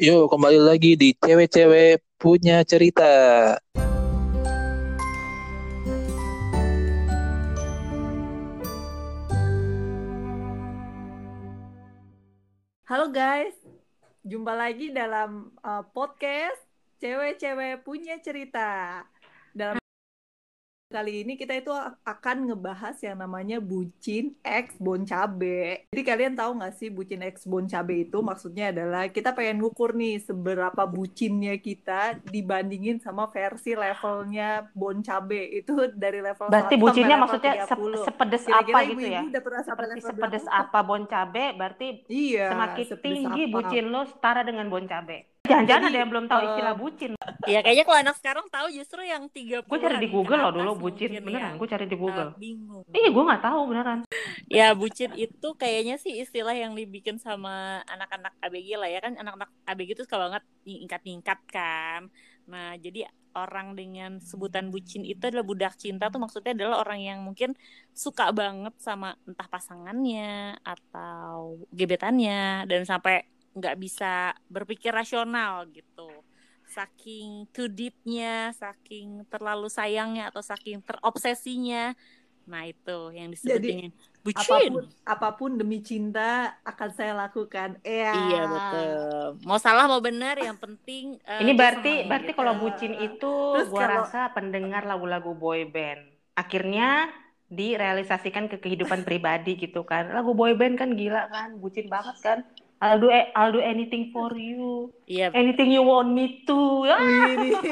Yuk, kembali lagi di Cewek-Cewek Punya Cerita. Halo guys, jumpa lagi dalam uh, podcast Cewek-Cewek Punya Cerita. Kali ini kita itu akan ngebahas yang namanya bucin X Bon Cabe. Jadi kalian tahu nggak sih bucin X Bon Cabe itu maksudnya adalah kita pengen ngukur nih seberapa bucinnya kita dibandingin sama versi levelnya Bon Cabe itu dari level Berarti 1 bucinnya maksudnya level sep 30. sepedes Kira-kira apa gitu ya? udah pernah Seperti sepedes berapa? apa bon cabe, berarti Iya, semakin tinggi apa. bucin lo setara dengan bon cabe. Jangan-jangan ada yang belum tahu eh, istilah bucin. Ya kayaknya kalau anak sekarang tahu justru yang 30 Gue cari di Google loh dulu bucin, beneran. Gue cari di Google. eh, bingung. Iya, gue nggak tahu beneran. Ya bucin itu kayaknya sih istilah yang dibikin sama anak-anak ABG lah ya kan anak-anak ABG itu suka banget ningkat-ningkat kan. Nah jadi orang dengan sebutan bucin itu adalah budak cinta tuh maksudnya adalah orang yang mungkin suka banget sama entah pasangannya atau gebetannya dan sampai nggak bisa berpikir rasional gitu saking too deepnya saking terlalu sayangnya atau saking terobsesinya nah itu yang disebut Jadi, dengan bucin apa pun apa pun demi cinta akan saya lakukan. Iya. iya betul mau salah mau benar yang penting eh, Ini berarti berarti gitu. kalau bucin itu Terus gue kalau- rasa pendengar lagu-lagu boy band. Akhirnya direalisasikan ke kehidupan pribadi gitu kan. Lagu boy band kan gila kan, bucin banget kan. I'll do I'll do anything for you. iya Anything you want me to. Ah,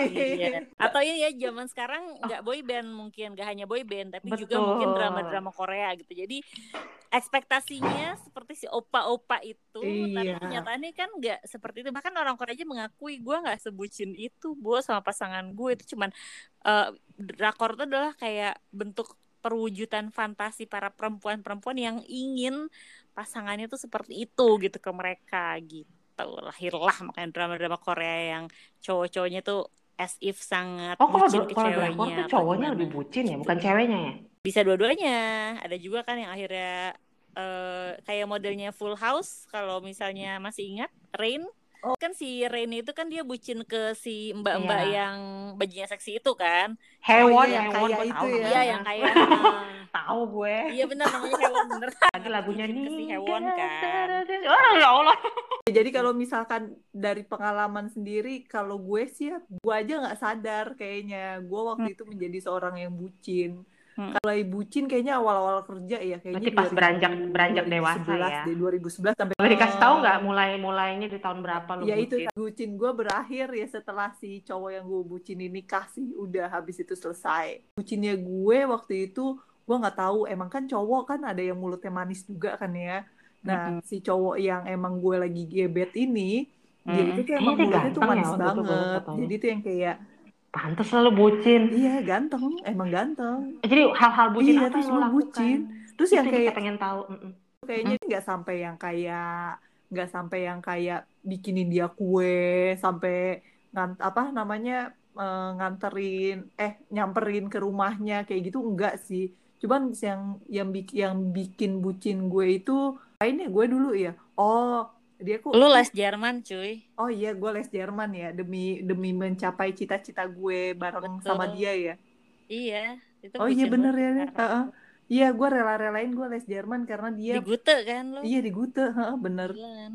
Iya. Atau ini ya zaman sekarang nggak boy band mungkin nggak hanya boy band tapi juga Betul. mungkin drama-drama Korea gitu. Jadi ekspektasinya seperti si opa-opa itu, tapi Iya. kenyataannya kan nggak seperti itu. Bahkan orang Korea aja mengakui gue nggak sebucin itu, gue sama pasangan gue itu cuman eh, drakor itu adalah kayak bentuk perwujudan fantasi para perempuan-perempuan yang ingin pasangannya tuh seperti itu gitu ke mereka gitu lahirlah makanya drama-drama Korea yang cowok-cowoknya tuh as if sangat Oh, kalau bucin kalau drakor tuh cowoknya gimana. lebih bucin ya, bukan ceweknya ya? bisa dua-duanya ada juga kan yang akhirnya eh, kayak modelnya Full House kalau misalnya masih ingat Rain kan si Rain itu kan dia bucin ke si mbak-mbak Iya. yang bajunya seksi itu kan Hewon, iya, Hewon, itu tahu ya. iya yang kayak eh, Tahu gue. iya benar namanya Hewon bener Lagi lagunya nih. ke si Hewon kan Oh ya Allah. Jadi kalau misalkan dari pengalaman sendiri, kalau gue sih ya, gue aja nggak sadar kayaknya. Gue waktu itu menjadi seorang yang bucin. Hmm. Kalau bucin kayaknya awal-awal kerja ya, kayaknya Berarti pas 2000 beranjak- beranjak dewasa 2011 ya. deh, 2011 sampai Boleh dikasih tahu nggak mulai mulainya di tahun berapa lu Ya itu bucin? bucin gue berakhir ya setelah si cowok yang gue bucin ini kasih udah habis itu selesai. Bucinnya gue waktu itu gue nggak tahu emang kan cowok kan ada yang mulutnya manis juga kan ya. Nah si cowok yang emang gue lagi gebet ini dia Mm-mm. itu Kayaknya emang dia mulutnya tuh ya manis itu gue banget. ketemu. Jadi tuh yang kayak Pantes lu bucin. iya ganteng emang ganteng. Jadi hal-hal bucin Iya, apa yang lakukan? bucin. Terus yang kayak pengen tahu. Mm-mm. kayaknya nggak sampai yang kayak nggak sampai yang kayak bikinin dia kue sampai ngant apa namanya eh, nganterin eh nyamperin ke rumahnya kayak gitu enggak sih cuman yang yang bikin yang bikin bucin gue itu lainnya gue dulu ya oh dia kok lu les Jerman cuy. Oh iya gue les Jerman ya demi demi mencapai cita-cita gue bareng sama Betul. dia ya. Iya itu oh iya bener ya iya gue rela-relain gue les Jerman karena di dia Gute kan lu? Iya di Gute heeh, bener. Gila kan?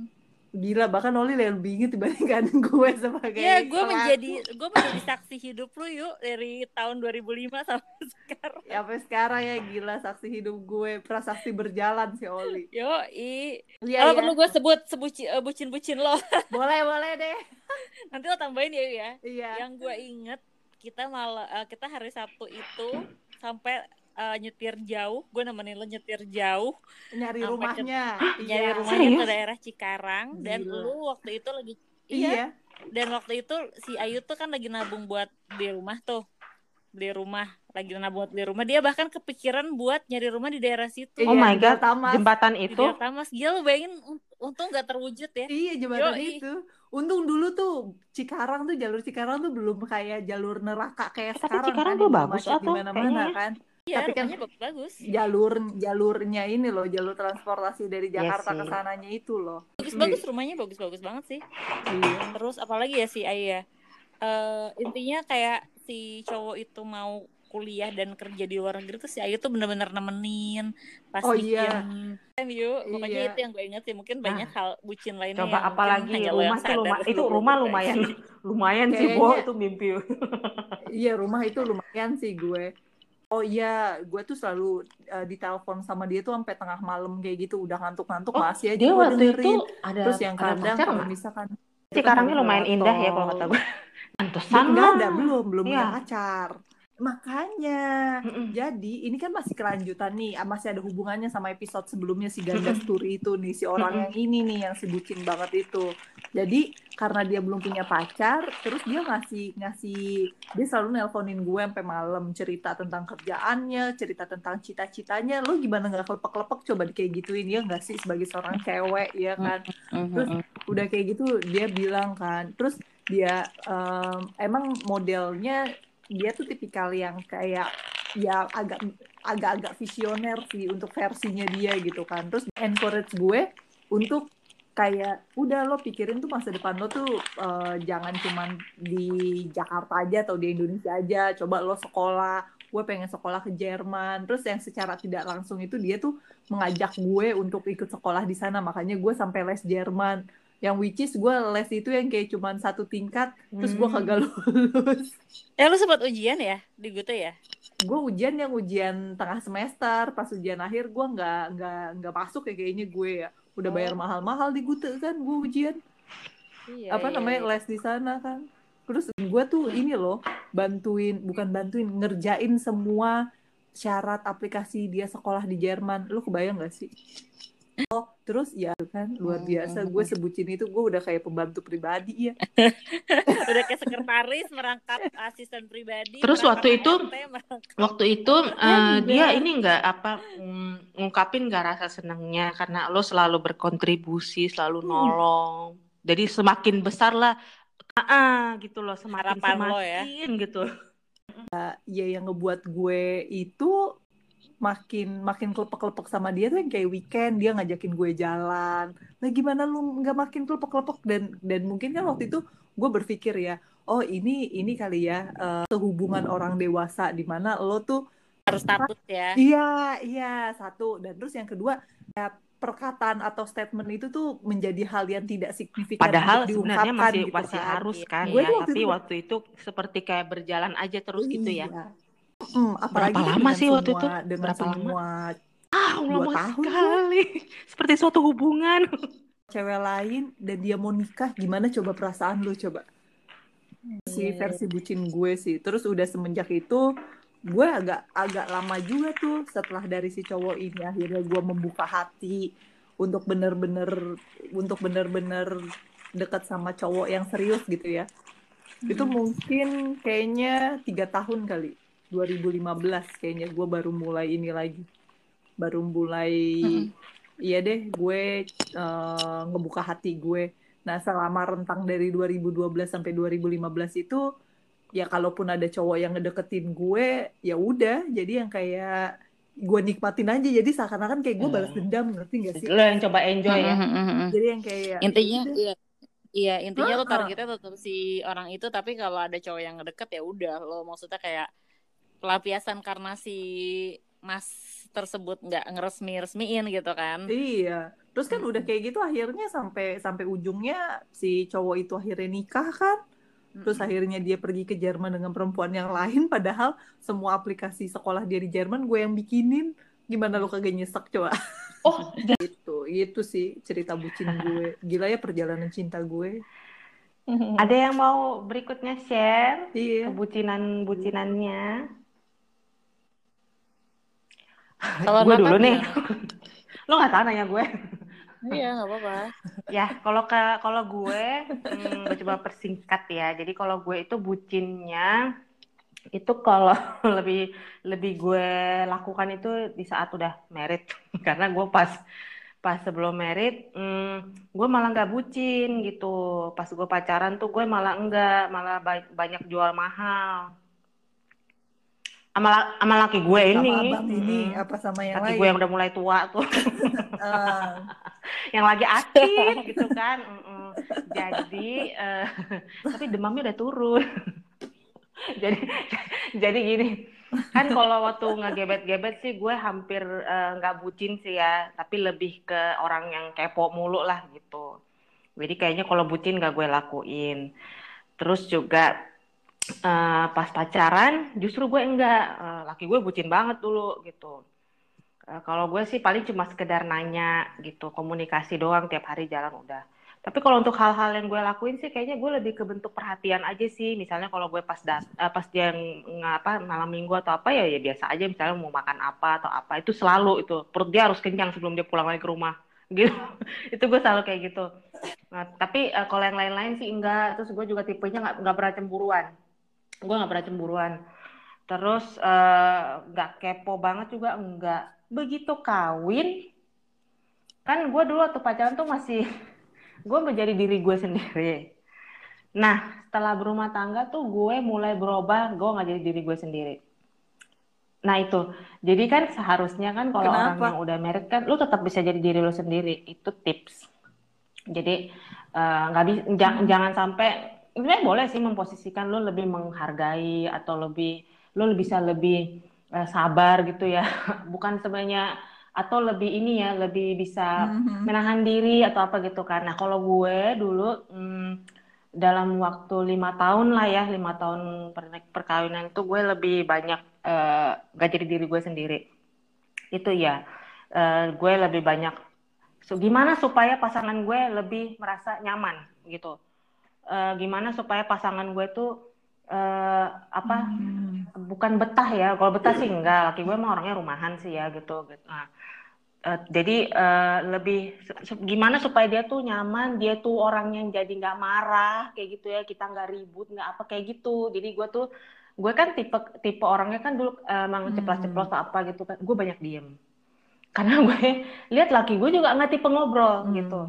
Gila, bahkan Oli lebih inget dibandingkan gue sebagai Ya, gue menjadi gue menjadi saksi hidup lu yuk dari tahun 2005 sampai sekarang. Ya, sampai sekarang ya gila saksi hidup gue, prasaksi berjalan si Oli. Yo, i. Iya, Kalau iya. perlu gue sebut sebuci, eh, bucin-bucin lo. Boleh, boleh deh. Nanti lo tambahin ya, ya. Iya. Yang gue inget kita malah eh, kita hari Sabtu itu sampai eh, nyetir jauh. Gue nemenin lo nyetir jauh, Nyari Sampai rumahnya. nyari Iya. rumahnya ke daerah Cikarang dan Gila. lu waktu itu lagi Iya. Dan waktu itu si Ayu tuh kan lagi nabung buat beli rumah tuh. Beli rumah, lagi nabung buat beli rumah. Dia bahkan kepikiran buat nyari rumah di daerah situ. Iya, Oh my di god, Tamas. jembatan Di itu daerah Tamas. Gila lu bayangin un- untung gak terwujud ya. Iya, jembatan Yoi. itu. Untung dulu tuh Cikarang tuh jalur Cikarang tuh belum kayak jalur neraka kayak Eh, tapi sekarang Cikarang kan tuh bagus atau di mana-mana kayaknya ya. kan. Iya, Tapi kan- bagus-bagus. jalur jalurnya ini loh jalur transportasi dari Iya Jakarta ke sih. sananya itu loh Bagus-bagus rumahnya bagus-bagus banget sih. Iya. Terus apalagi ya si Ayah. Eh intinya kayak si cowok itu mau kuliah dan kerja di luar negeri tuh si Ayu tuh bener-bener nemenin pas Oh, bikin iya. kan yuk pokoknya Iya. itu yang gue inget sih mungkin banyak hal bucin lainnya Coba apalagi rumah sadar lumayan, itu rumah lumayan lumayan sih Bo itu mimpi. Iya rumah itu lumayan sih gue. Oh iya, gue tuh selalu uh, ditelepon sama dia tuh sampai tengah malam kayak gitu, udah ngantuk-ngantuk Oh, masih aja Dia waktu itu dengerin. ada Terus yang ada kadang pacar kalau misalkan Cikarangnya itu lumayan indah ya kalau kata gue. Pantesan Nggak lah. ada belum, belum punya Iya. pacar. Makanya, Mm-mm. jadi ini kan masih kelanjutan nih, ah, masih ada hubungannya sama episode sebelumnya si Ganda Sturi itu nih, si orang yang ini nih yang si bucin banget itu. Jadi karena dia belum punya pacar, terus dia ngasih ngasih dia selalu nelponin gue sampai malam cerita tentang kerjaannya, cerita tentang cita-citanya. Lo gimana nggak kelepek-kelepek coba di kayak gituin ya nggak sih sebagai seorang cewek ya kan? Terus udah kayak gitu dia bilang kan terus dia em, emang modelnya dia tuh tipikal yang kayak ya agak agak-agak visioner sih untuk versinya dia gitu kan. Terus encourage gue untuk kayak udah lo pikirin tuh masa depan lo tuh eh, jangan cuman di Jakarta aja atau di Indonesia aja. Coba lo sekolah. Gue pengen sekolah ke Jerman. Terus yang secara tidak langsung itu dia tuh mengajak gue untuk ikut sekolah di sana. Makanya gue sampai les Jerman yang which is gue les itu yang kayak cuman satu tingkat terus gue Hmm. kagak lulus. Eh lu sempat ujian ya di Gute ya? Gue ujian yang ujian tengah semester pas ujian akhir gue nggak nggak nggak masuk ya kayaknya gue ya. Udah bayar Oh. mahal-mahal di Gute kan gue ujian. Iya, apa namanya les di sana kan. Terus gue tuh ini loh bantuin bukan bantuin ngerjain semua syarat aplikasi dia sekolah di Jerman. Lu kebayang gak sih oh terus ya kan luar biasa gue sebutin itu gue udah kayak pembantu pribadi ya udah kayak sekretaris merangkap asisten pribadi Terus waktu itu- merangkap- Waktu itu Enggak. dia ini nggak apa ngungkapin nggak rasa senangnya karena lo selalu berkontribusi, selalu Hmm. nolong. Jadi semakin besar lah, ah, ah, gitu loh, semakin Harapan lo ya. semakin gitu. ya yang ngebuat gue itu makin makin kelepek-kelepek sama dia tuh yang kayak weekend dia ngajakin gue jalan. Nah gimana lu nggak makin kelepek-kelepek dan dan mungkin kan waktu itu gue berpikir ya, oh ini ini kali ya eh, hubungan orang dewasa di mana lo tuh harus takut ya iya iya satu dan terus yang kedua ya perkataan atau statement itu tuh menjadi hal yang tidak signifikan Padahal sebenarnya diungkapkan masih gitu masih kan. harus kan Gue ya, tuh waktu tapi itu- waktu itu seperti kayak berjalan aja terus gitu ya. Iya. Mm, apalagi Berapa lama sih waktu itu? Dengan Berapa lama? semua Ah, Dua lama tahun sekali. Seperti suatu hubungan. cewek lain dan dia mau nikah gimana coba perasaan lu coba si Iya. versi bucin gue sih terus udah semenjak itu gue agak agak lama juga tuh setelah dari si cowok ini akhirnya gue membuka hati untuk bener-bener untuk bener-bener dekat sama cowok yang serius gitu ya itu mungkin kayaknya tiga tahun kali 2015 kayaknya gue baru mulai ini lagi. Baru mulai iya deh gue eh, ngebuka hati gue. Nah selama rentang dari 2012 sampai 2015 itu ya kalaupun ada cowok yang ngedeketin gue ya udah. Jadi yang kayak gue nikmatin aja. Jadi seakan-akan kayak gue balas Hmm. dendam ngerti gak sih? Lo yang coba enjoy ya. Mm, mm, mm, mm. jadi yang kayak intinya ya udah. iya iya intinya lo targetnya tetap si orang itu. Tapi kalau ada cowok yang ngedeket ya udah. Lo maksudnya kayak pelampiasan karena si mas tersebut nggak ngeresmi resmiin gitu kan Iya. Terus kan udah kayak gitu akhirnya sampai sampai ujungnya si cowok itu akhirnya nikah kan. Terus akhirnya dia pergi ke Jerman dengan perempuan yang lain padahal semua aplikasi sekolah dia di Jerman gue yang bikinin. Gimana lo kagak nyesek coba? Oh, Itu itu sih cerita bucin gue. Gila ya perjalanan cinta gue. ada yang mau berikutnya share Iya. kebucinan-bucinannya? Kalau gue dulu nih. Lo nggak tahu nanya gue? iya nggak apa-apa Ya, kalau ke kalau gue, hmm, gue coba persingkat ya. Jadi kalau gue itu bucinnya itu kalau lebih lebih gue lakukan itu di saat udah merit karena gue pas pas sebelum merit hmm, gue malah nggak bucin gitu pas gue pacaran tuh gue malah enggak malah ba- banyak jual mahal sama sama laki gue sama ini. abang ini Mm-mm. apa sama yang laki lain? gue yang udah mulai tua tuh. Ah, yang lagi aktif gitu kan Mm-mm. jadi eh, tapi demamnya udah turun. Jadi jadi gini kan kalau waktu ngegebet-gebet sih gue hampir eh, nggak bucin sih ya tapi lebih ke orang yang kepo mulu lah gitu. Jadi kayaknya kalau bucin gak gue lakuin. Terus juga eh, pas pacaran justru gue enggak Eh, laki gue bucin banget dulu gitu Eh, kalau gue sih paling cuma sekedar nanya gitu, komunikasi doang tiap hari jalan udah. Tapi kalau untuk hal-hal yang gue lakuin sih kayaknya gue lebih ke bentuk perhatian aja sih. Misalnya kalau gue pas dat eh, pas dia ngapa malam minggu atau apa ya ya biasa aja misalnya mau makan apa atau apa itu selalu itu perut dia harus kenyang sebelum dia pulang lagi ke rumah gitu. itu gue selalu kayak gitu. Nah, tapi eh, kalau yang lain-lain sih enggak. Terus gue juga tipenya nggak nggak pernah cemburuan. Gue nggak pernah cemburuan. Terus eh, nggak kepo banget juga enggak. Begitu kawin, kan gue dulu waktu pacaran tuh masih gue menjadi diri gue sendiri. Nah, setelah berumah tangga tuh gue mulai berubah, gue nggak jadi diri gue sendiri. Nah itu, jadi kan seharusnya kan kalau orang yang udah married kan, lu tetap bisa jadi diri lu sendiri. Itu tips. Jadi eh, nggak bisa, jangan sampai, sebenarnya boleh sih memposisikan lu lebih menghargai atau lebih, lu bisa lebih eh, sabar gitu ya. Bukan sebenarnya atau lebih ini ya, lebih bisa mhm. menahan diri atau apa gitu. Nah kalau gue dulu hmm, dalam waktu lima tahun lah ya, lima tahun per- perkawinan itu gue lebih banyak eh, gak jadi diri gue sendiri. Itu ya, eh, gue lebih banyak. So, gimana supaya pasangan gue lebih merasa nyaman gitu. Eh, gimana supaya pasangan gue tuh eh, apa Hmm. bukan betah ya. Kalau betah sih enggak laki gue emang orangnya rumahan sih ya gitu. Gitu nah, eh, jadi eh, lebih gimana supaya dia tuh nyaman dia tuh orang yang jadi nggak marah kayak gitu ya. Kita nggak ribut nggak apa kayak gitu. Jadi gue tuh gue kan tipe tipe orangnya kan dulu emang Hmm. ceplos-ceplos atau apa gitu kan gue banyak diem. Karena gue lihat laki gue juga nggak tipe ngobrol Hmm. gitu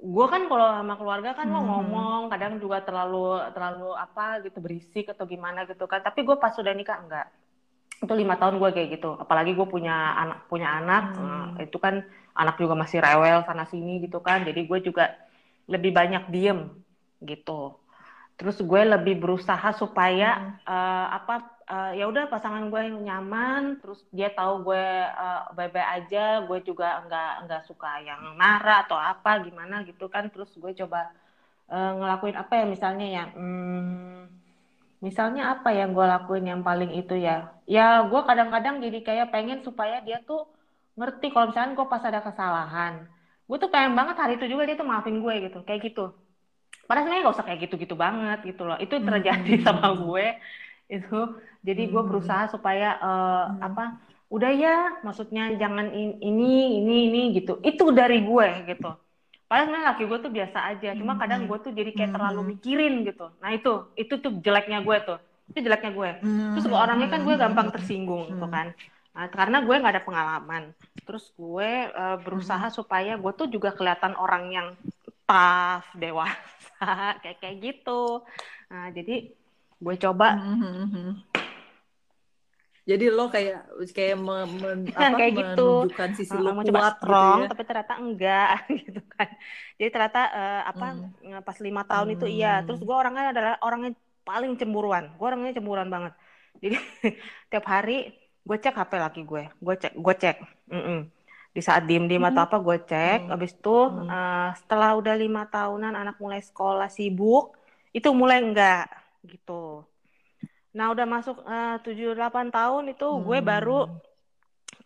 gue kan kalau sama keluarga kan mau Mhm. ngomong kadang juga terlalu terlalu apa gitu berisik atau gimana gitu kan. Tapi gue pas sudah nikah enggak. Itu lima tahun gue kayak gitu. Apalagi gue punya anak punya anak Hmm. eh, itu kan anak juga masih rewel sana sini gitu kan. Jadi gue juga lebih banyak diem gitu. Terus gue lebih berusaha supaya eh, apa eh, ya udah pasangan gue yang nyaman terus dia tahu gue eh, baik-baik aja gue juga nggak nggak suka yang marah atau apa gimana gitu kan. Terus gue coba eh, ngelakuin apa ya misalnya ya hmm, misalnya apa yang gue lakuin yang paling itu ya? Ya gue kadang-kadang jadi kayak pengen supaya dia tuh ngerti kalau misalnya gue pas ada kesalahan. Gue tuh pengen banget hari itu juga dia tuh maafin gue gitu kayak gitu. Padahal sebenarnya gak usah kayak gitu-gitu banget gitu loh. Itu terjadi Hmm. sama gue itu. Jadi gue Hmm. berusaha supaya eh, Hmm. apa udah ya maksudnya jangan in- ini ini ini gitu. Itu dari gue gitu. Padahal sebenarnya laki gue tuh biasa aja. Cuma Hmm. kadang gue tuh jadi kayak terlalu Hmm. mikirin gitu. Nah itu itu tuh jeleknya gue tuh. Itu jeleknya gue. Terus gue orangnya kan gue gampang tersinggung gitu kan. Nah, karena gue nggak ada pengalaman. Terus gue eh, berusaha supaya gue tuh juga kelihatan orang yang tough dewasa kayak kayak gitu. Nah jadi gue coba Mhm. Jadi lo kayak kayak me- men- apa, Kayak gitu. menunjukkan sisi Uh, lo mau coba gitu strong ya. tapi ternyata enggak gitu kan jadi ternyata eh, apa Hmm. pas lima tahun itu iya Hmm. terus gue orangnya adalah orang yang paling cemburuan gue orangnya cemburuan banget jadi tiap hari gue cek hp laki gue gue cek gue cek Mm-mm. di saat diem diem atau apa gue cek Hmm. abis itu Hmm. eh, setelah udah lima tahunan anak mulai sekolah sibuk itu mulai enggak gitu. Nah udah masuk eh, tujuh delapan tahun itu gue Hmm. baru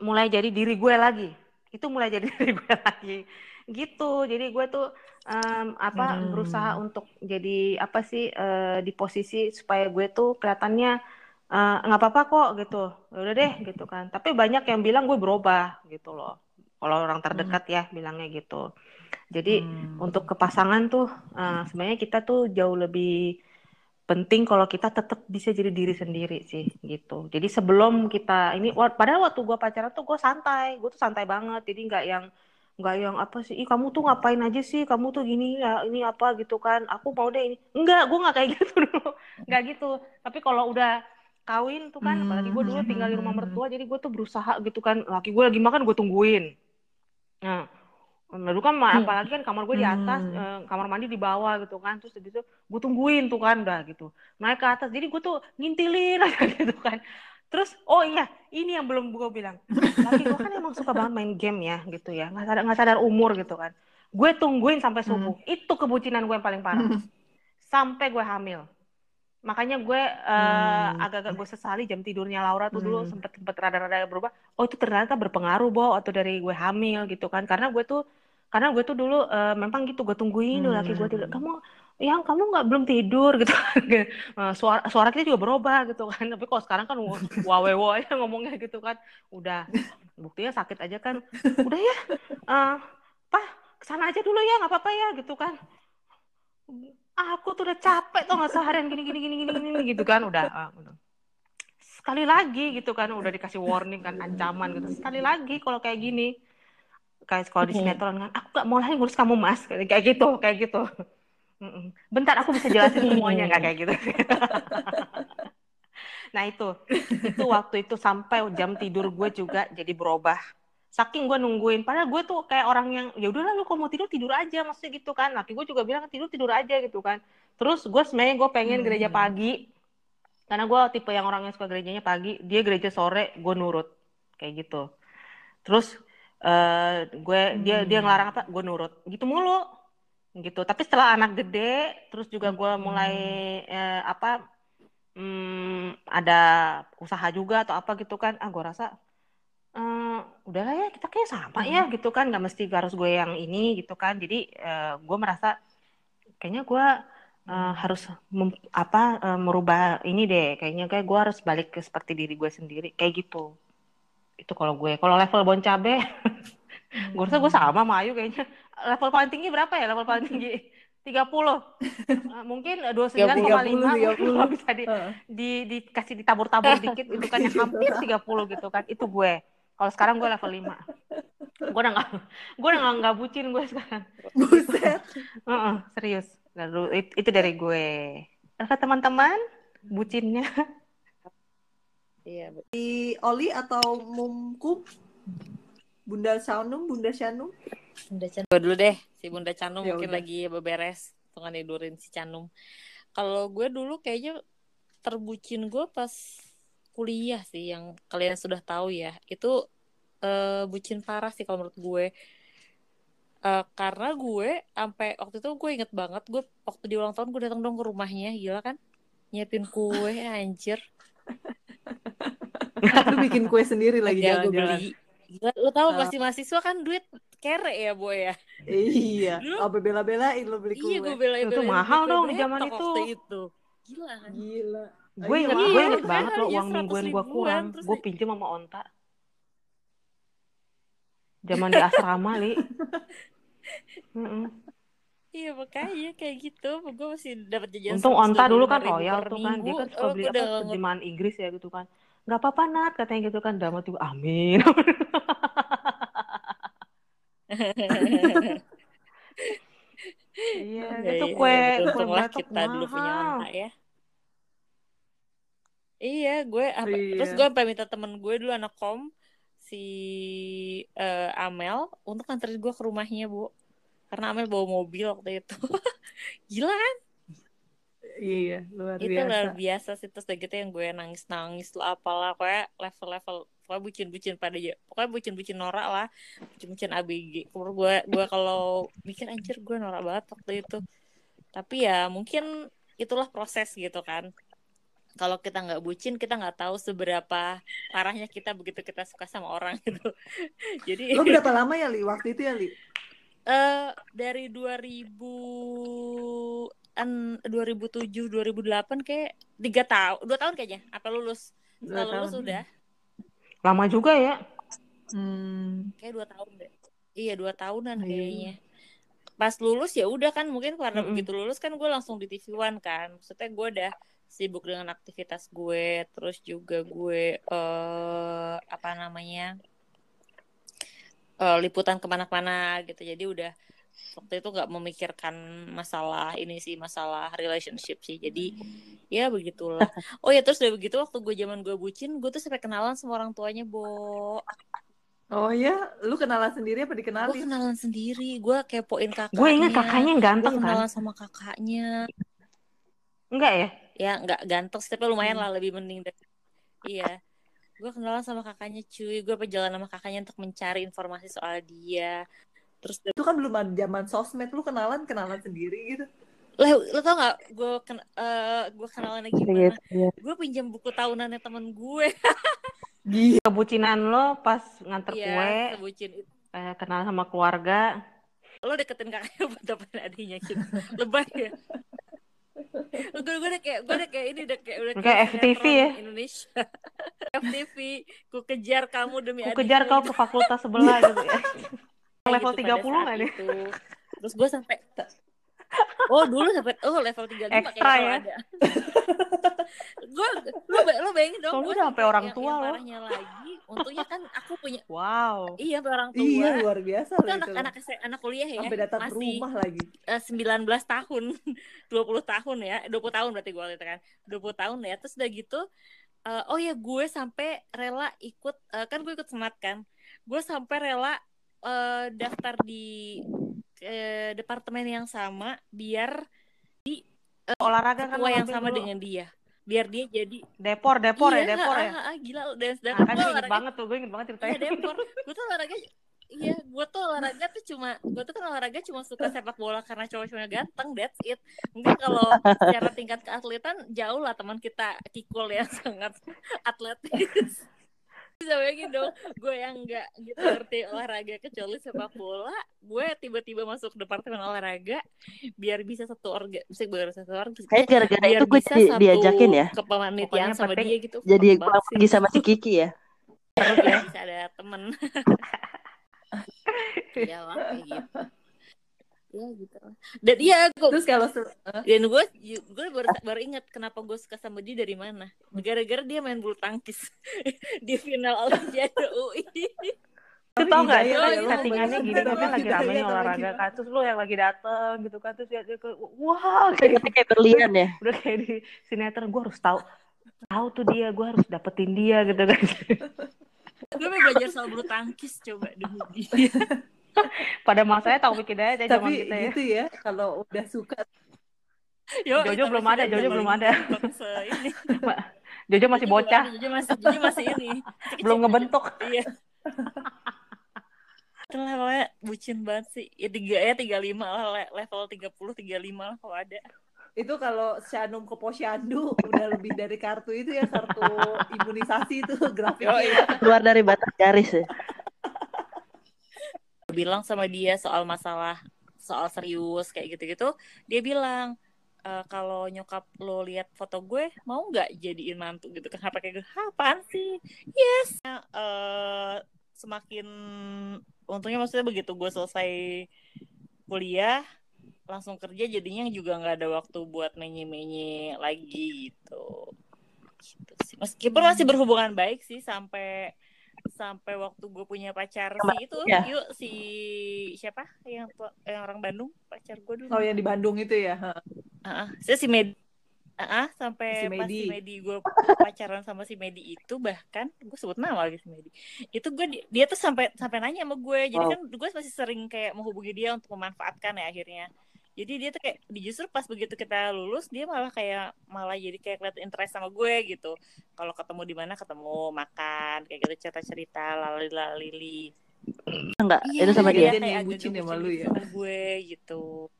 mulai jadi diri gue lagi. Itu mulai jadi diri gue lagi. Gitu. Jadi gue tuh em, apa Hmm. berusaha untuk jadi apa sih eh, di posisi supaya gue tuh kelihatannya eh, nggak apa-apa kok gitu. Ya udah deh gitu kan. Tapi banyak yang bilang gue berubah gitu loh. Kalau orang terdekat ya bilangnya gitu. Jadi Hmm. untuk ke pasangan tuh eh, sebenarnya kita tuh jauh lebih penting kalau kita tetap bisa jadi diri sendiri sih gitu. Jadi sebelum kita ini, padahal waktu gue pacaran tuh gue santai, gue tuh santai banget. Jadi nggak yang nggak yang apa sih, ih kamu tuh ngapain aja sih, kamu tuh gini ya ini apa gitu kan. Aku mau deh ini, enggak, gue nggak kayak gitu dulu, nggak gitu. Tapi kalau udah kawin tuh kan apalagi gue dulu tinggal di rumah Hmm. mertua jadi gue tuh berusaha gitu kan laki gue lagi makan gue tungguin nah lalu kan ma- Hmm. apalagi kan kamar gue di atas Hmm. eh, kamar mandi di bawah gitu kan. Terus habis itu gue tungguin tuh kan udah gitu. Naik ke atas jadi gue tuh ngintilin aja gitu kan. Terus oh iya ini yang belum gue bilang. Laki gue kan emang suka banget main game ya gitu ya. Nggak sadar nggak sadar umur gitu kan. Gue tungguin sampai subuh. Itu kebucinan gue yang paling parah. Hmm. sampai gue hamil. Makanya gue eh, Hmm. agak-agak gue sesali jam tidurnya Laura tuh dulu Hmm. sempet sempet rada-rada berubah. Oh itu ternyata berpengaruh Bo atau dari gue hamil gitu kan. Karena gue tuh karena gue tuh dulu eh, memang gitu gue tungguin dulu laki gue tidur. Hmm. kamu yang kamu nggak belum tidur gitu. Eh, suara suara kita juga berubah gitu kan. Tapi kalau sekarang kan wawewo aja ngomongnya gitu kan. Udah buktinya sakit aja kan. Udah ya eh pak ke sana aja dulu ya nggak apa-apa ya gitu kan. Aku tuh udah capek tuh nggak seharian gini gini gini gini gini gitu kan. Udah ah, udah. sekali lagi gitu kan udah dikasih warning kan ancaman gitu. Sekali lagi kalau kayak gini kayak kalau di sinetron kan aku gak mau lagi ngurus kamu mas. Kayak gitu kayak gitu. Bentar aku bisa jelasin semuanya nggak kayak gitu. Nah itu. Itu waktu itu sampai jam tidur gue juga jadi berubah. Saking gue nungguin padahal gue tuh kayak orang yang ya udahlah lu kalau mau tidur tidur aja maksudnya gitu kan. Laki gue juga bilang tidur tidur aja gitu kan. Terus gue sebenarnya gue pengen Hmm. gereja pagi. Karena gue tipe yang orang yang suka gerejanya pagi dia gereja sore gue nurut. Kayak gitu. Terus eh gue dia dia Hmm. ngelarang apa gue nurut. Gitu mulu. Gitu. Tapi setelah anak gede terus juga gue mulai eh, apa hmm, ada usaha juga atau apa gitu kan. Ah gue rasa eh, udahlah ya kita kayak sama ya gitu kan. Nggak mesti harus gue yang ini gitu kan. Jadi eh, gue merasa kayaknya gue eh, harus mem- apa eh, merubah ini deh. Kayaknya kayak gue harus balik ke seperti diri gue sendiri. Kayak gitu itu kalau gue. Kalau level bon cabe gue rasa gue sama sama Ayu kayaknya. Level paling tinggi berapa ya? Level paling tinggi? 30 Eh, mungkin 29,5 30, kalau bisa di, Heeh. di dikasih ditabur-tabur dikit itu kan yang hampir 30 gitu kan. Itu gue. Kalau sekarang gue level 5 gue udah nggak gue udah nggak nggak bucin gue sekarang. Buset. Heeh, serius. Lalu it- itu dari gue. Oke teman-teman? Bucinnya Iya, betul. Di Oli atau Mumkum? Bunda Shanum, Bunda Shanum? Bunda Canum. Gue dulu deh, si Bunda Canum Ya mungkin udah. lagi beberes, tengah tidurin si Canum. Kalau gue dulu kayaknya terbucin gue pas kuliah sih, yang kalian sudah tahu ya. Itu eh, bucin parah sih kalau menurut gue. Eh, karena gue sampai waktu itu gue inget banget, gue waktu di ulang tahun gue datang dong ke rumahnya, gila kan? Nyiapin kue, anjir. Lu bikin kue sendiri lagi Agak gue jalan-jalan. beli. Gila, lu tahu Ah. pasti mahasiswa kan duit kere ya, boy ya. Iya. Dulu- Apa bela-belain lo beli kue? Iya, gue belain Itu mahal dong di zaman itu. Itu. Gila kan? Gila. gue Iya, inget gue inget Iya, banget loh iya, uang 100 mingguan gue kurang gue pinjem sama onta zaman di asrama li Mm-mm. Iya makanya kayak gitu. Gue masih dapat jajan. Untung onta dulu kan 125.000 royal tuh kan dia kan suka Oh, beli apa terjemahan Inggris ya gitu kan nggak apa-apa Nat katanya gitu kan dalam hati gue amin iya Iya, itu iya, kue betul. kue batok kita dulu punya mahal onta ya. Iya, gue apa, terus Iya. gue sampai minta temen gue dulu anak kom si eh, Amel untuk nganterin gue ke rumahnya bu, karena Amel bawa mobil waktu itu. Gila kan? Iya, luar itu biasa. luar biasa sih terus udah gitu yang gue nangis nangis lah apalah pokoknya level level pokoknya bucin bucin pada aja pokoknya bucin bucin norak lah bucin bucin abg menurut gue gue kalau bikin anjir gue norak banget waktu itu tapi ya mungkin itulah proses gitu kan kalau kita nggak bucin kita nggak tahu seberapa parahnya kita begitu kita suka sama orang gitu jadi Lo berapa lama ya, Li? Waktu itu ya, Li? eh dari 2000 an 2007 2008 kayak tiga tahun dua tahun kayaknya apa lulus setelah lulus tahun. udah lama juga ya Hmm. kayak dua tahun deh iya dua tahunan Iya. kayaknya pas lulus ya udah kan mungkin karena Mm-mm. begitu lulus kan gue langsung di TV One kan maksudnya gue udah sibuk dengan aktivitas gue terus juga gue eh apa namanya eh liputan ke mana-mana gitu jadi udah waktu itu nggak memikirkan masalah ini sih masalah relationship sih. Jadi ya begitulah. Oh ya terus udah begitu waktu gue zaman gue bucin gue tuh sampai kenalan sama orang tuanya bo. Oh ya, lu kenalan sendiri apa gue dikenalin? kenalan sendiri. Gue kepoin kakaknya. Gue ingat kakaknya yang gue ganteng kan? kenalan sama kakaknya. Enggak ya? ya nggak ganteng sih, tapi lumayan lah lebih mending dari iya. Gue kenalan sama kakaknya cuy. Gue perjalanan sama kakaknya untuk mencari informasi soal dia terus Itu kan belum ada zaman sosmed, lu kenalan kenalan sendiri gitu. lo, lo tau gak gue ken eh, gue kenalan lagi gimana Gitu. gue pinjam buku tahunannya temen gue Gila. Kebucinan lo pas nganter Iya, kue, sebucin itu eh, kenal sama keluarga. lo deketin kakaknya buat dapetin adiknya gitu lebay ya gue gue udah kayak gue udah kayak ini udah kayak udah Kayak FTV ya? Indonesia FTV ku kejar kamu demi Ku kejar kau ke fakultas sebelah gitu ya. Level Gitu 30 pada nggak saat nih? itu. terus gue sampai oh dulu sampai oh level 35 Ekstra kayaknya ya? ada gue lo bayangin dong gue udah sampai orang tua loh. lagi untungnya kan aku punya Wow. iya orang tua Iya, luar biasa itu anak anak anak kuliah ya Sampai datang masih rumah lagi. eh, 19 tahun 20 tahun ya 20 tahun berarti gue waktu itu kan 20 tahun ya terus udah gitu eh, oh ya gue sampai rela ikut eh, kan gue ikut semat kan gue sampai rela eh, daftar di eh, departemen yang sama biar Olahraga kan yang sama dulu. dengan dia biar dia jadi Depor, depor iya, ya, depor ah, ya. ah, ah, gila dan dan Nah, kan gue inget banget tuh, gue inget banget iya ceritanya. depor gue tuh olahraga iya gue tuh olahraga tuh cuma gue tuh kan olahraga cuma suka sepak bola karena cowok-cowoknya ganteng that's it mungkin kalau secara tingkat keatletan jauh lah teman kita Kikul yang sangat atletis bisa bayangin dong gue yang nggak gitu ngerti olahraga kecuali sepak bola gue tiba-tiba masuk departemen olahraga biar bisa satu orga bisa biar satu orga Kayak gara-gara itu gue satu diajakin ya. kepanitiaan sama penting dia gitu Jadi gue pergi sama si Kiki ya. Terus ya bisa ada temen ya lah kayak gitu ya gitu lah dan iya gue Terus kalau dan gue gue baru baru ingat kenapa gue suka sama dia dari mana gara-gara dia main bulu tangkis di final Olimpiade UI Itu tau gak, Hidayah itu kan ya, lo settingannya bayangin gini, kan namanya lagi sama olahraga kan. Terus lu yang lagi dateng gitu kan. Terus dia, dia ke- wah kayak Kayak kayak berlian ya. udah kayak di sinetron. Gue harus tahu tahu tuh dia, gue harus dapetin dia gitu kan. gue mau belajar soal bulu tangkis coba demi dia Pada masanya tahu bikin aja zaman tapi kita ya. gitu ya, kalau udah suka Yo, Jojo belum ada, Jojo belum ada. ini. Jojo masih bocah, Jojo masih Jojo masih ini belum ngebentuk. Iya Itulah pokoknya bucin banget sih ya tiga ya tiga lima lah le- level tiga puluh tiga lima lah kalau ada itu kalau Shanum ke Posyandu udah lebih dari kartu itu ya kartu imunisasi itu grafiknya Yoi. ya. Keluar dari batas garis ya. Bilang sama dia soal masalah soal serius kayak gitu-gitu dia bilang "E, kalau nyokap lo lihat foto gue mau nggak jadiin mantu? Gitu. Kan apa kayak gitu? "Hah, apaan sih? Yes. Eh, semakin untungnya maksudnya begitu gue selesai kuliah langsung kerja jadinya juga nggak ada waktu buat menye-menye lagi gitu. Gitu sih. Meskipun masih berhubungan baik sih sampai sampai waktu gue punya pacar si itu Ya. yuk si siapa yang yang orang Bandung pacar gue dulu Oh yang di Bandung itu ya. ha. Heeh, saya si Medi Ah, sampai Si pas Medi. si Medi gue pacaran sama si Medi itu bahkan gue sebut nama lagi si Medi itu gue di- dia tuh sampai sampai nanya sama gue jadi Wow. kan gue masih sering kayak menghubungi dia untuk memanfaatkan ya akhirnya jadi dia tuh kayak justru pas begitu kita lulus dia malah kayak malah jadi kayak kelihatan interest sama gue gitu kalau ketemu di mana ketemu makan kayak gitu cerita cerita lali lalili Enggak, itu sama dia. dia. Nih yang bucin ya sama lu ya. sama gue gitu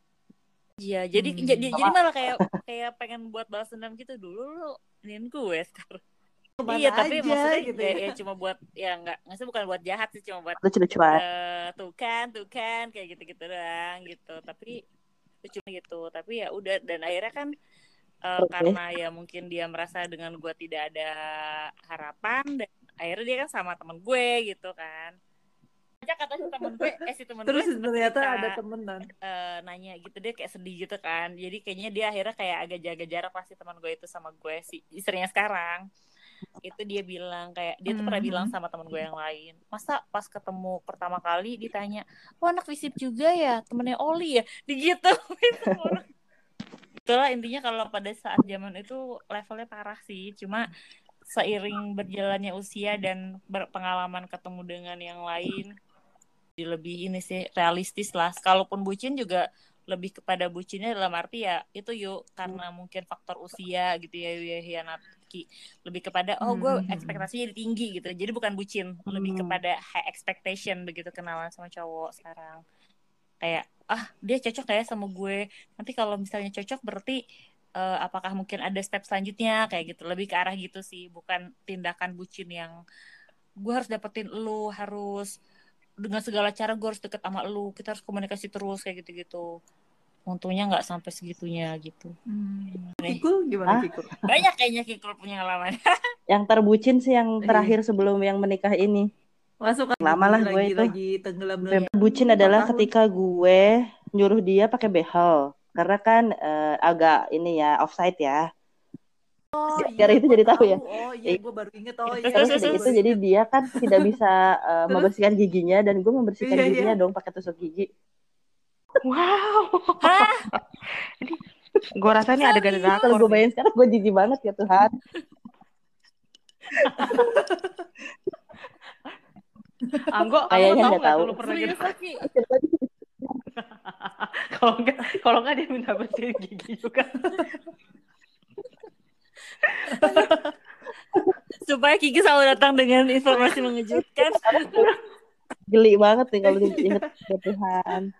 Iya, jadi Hmm. jadi jadi malah kayak kayak pengen buat balas dendam gitu dulu lu iniin gue sekarang. Ke mana iya, tapi aja, maksudnya gitu ya, ya. ya cuma buat ya enggak, maksudnya bukan buat jahat sih, cuma buat Lucu-lucuan. eh tuh kan, tuh kan kayak gitu-gitu doang gitu. Tapi lucu gitu. Tapi ya udah dan akhirnya kan eh, Oke. karena ya mungkin dia merasa dengan gue tidak ada harapan dan akhirnya dia kan sama temen gue gitu kan. Aja kata si temen gue, eh si temen Terus gue ternyata cerita ada temenan. eh, nanya gitu dia kayak sedih gitu kan jadi kayaknya dia akhirnya kayak agak jaga jarak pasti teman gue itu sama gue si istrinya sekarang itu dia bilang kayak dia tuh pernah Mhm. bilang sama teman gue yang lain masa pas ketemu pertama kali ditanya oh anak visip juga ya temennya Oli ya sama orang. itulah intinya kalau pada saat zaman itu levelnya parah sih cuma seiring berjalannya usia dan berpengalaman ketemu dengan yang lain jadi lebih ini sih realistis lah kalaupun bucin juga lebih kepada bucinnya dalam arti ya itu yuk karena mungkin faktor usia gitu ya ya hianat Ki. lebih kepada oh gue Hmm. ekspektasinya jadi tinggi gitu jadi bukan bucin lebih Hmm. kepada high expectation begitu kenalan sama cowok sekarang kayak ah dia cocok kayak sama gue nanti kalau misalnya cocok berarti eh, apakah mungkin ada step selanjutnya kayak gitu lebih ke arah gitu sih bukan tindakan bucin yang gue harus dapetin lu harus dengan segala cara gue harus deket sama lu kita harus komunikasi terus kayak gitu-gitu untungnya nggak sampai segitunya gitu Hmm. Kikul gimana Ah. Kikul? banyak kayaknya Kikul punya pengalaman Yang terbucin sih yang Iya. terakhir sebelum yang menikah ini. Masuk kan Lama lah gue lagi, itu. lagi tenggelam dalam Yang terbucin adalah tahun. ketika gue nyuruh dia pakai behel. Karena kan eh, agak ini ya offside ya. Oh, Gara iya, itu jadi tahu ya? Oh iya, gue baru inget. Oh iya. Terus gua udah baru gitu jadi inget. dia kan tidak bisa Terus? membersihkan giginya dan gue membersihkan Iya, iya. giginya dong pakai tusuk gigi. Wow. ini gue rasa ini adegan Kalau drakor. gue bayangin sekarang gue jijik banget ya Tuhan. Anggo, kamu Kayaknya tahu nggak tahu. tuh lu pernah gitu? Serius? Kalau enggak, kalau enggak dia minta bersihin gigi juga. supaya Kiki selalu datang dengan informasi mengejutkan Geli banget nih kalau inget ya Tuhan.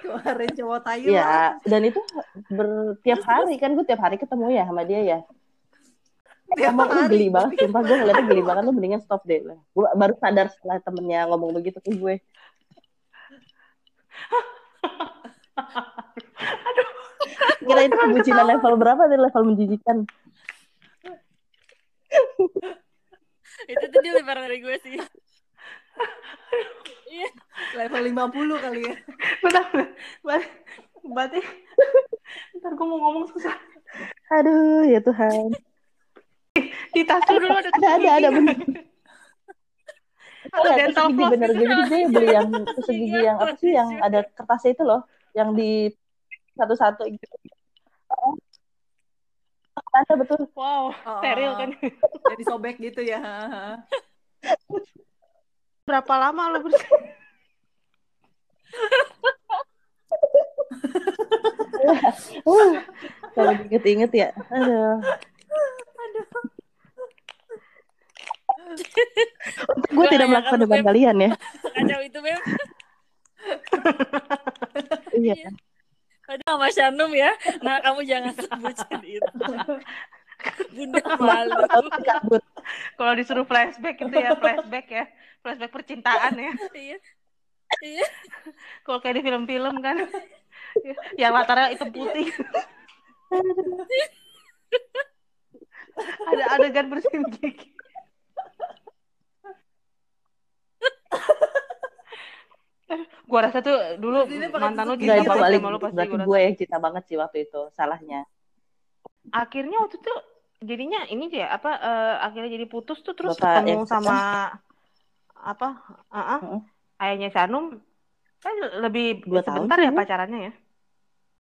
Kemarin cowok Thailand. Iya, dan itu ber tiap hari kan gue tiap hari ketemu ya sama dia ya. Tiap lu hari. geli banget, sumpah gue ngeliatnya geli banget lu mendingan stop deh. Gue baru sadar setelah temennya ngomong begitu ke gue. Kira itu kebucinan level berapa nih level menjijikan? itu tuh dia lebar dari gue sih iya Level 50 kali ya. Bentar, berarti, berarti ntar gue mau ngomong susah. Aduh ya Tuhan. Di tas lu dulu ada Ada ada ada bener. Ada dental floss bener gitu. gue jadi dia beli yang tusuk gigi yang apa sih yang ada kertasnya itu loh, yang di satu-satu gitu. Ada betul. Wow, Oh, steril kan. Jadi sobek gitu ya. Berapa lama lo bersih? Uh, kalau diinget-inget ya. Aduh. Untuk gue tidak melakukan Beb. kalian ya. kacau itu Beb Iya. Aduh sama Shanum ya nah kamu jangan sebutin itu bunda malu. Kalau disuruh flashback itu ya flashback ya, flashback percintaan ya. iya iya Kalau kayak di film-film kan, yang latarnya hitam putih. Ada adegan bersihin gigi. Gua rasa tuh dulu mantan lu cinta itu banget sama lu pasti Berarti gue yang cinta banget sih waktu itu. Salahnya. Akhirnya waktu itu jadinya ini dia apa eh, akhirnya jadi putus tuh terus Bapak ketemu yang sama apa? Ah, ah, Heeh. ayahnya Sanum kan lebih Dua tahun sebentar ya kayaknya. pacarannya ya.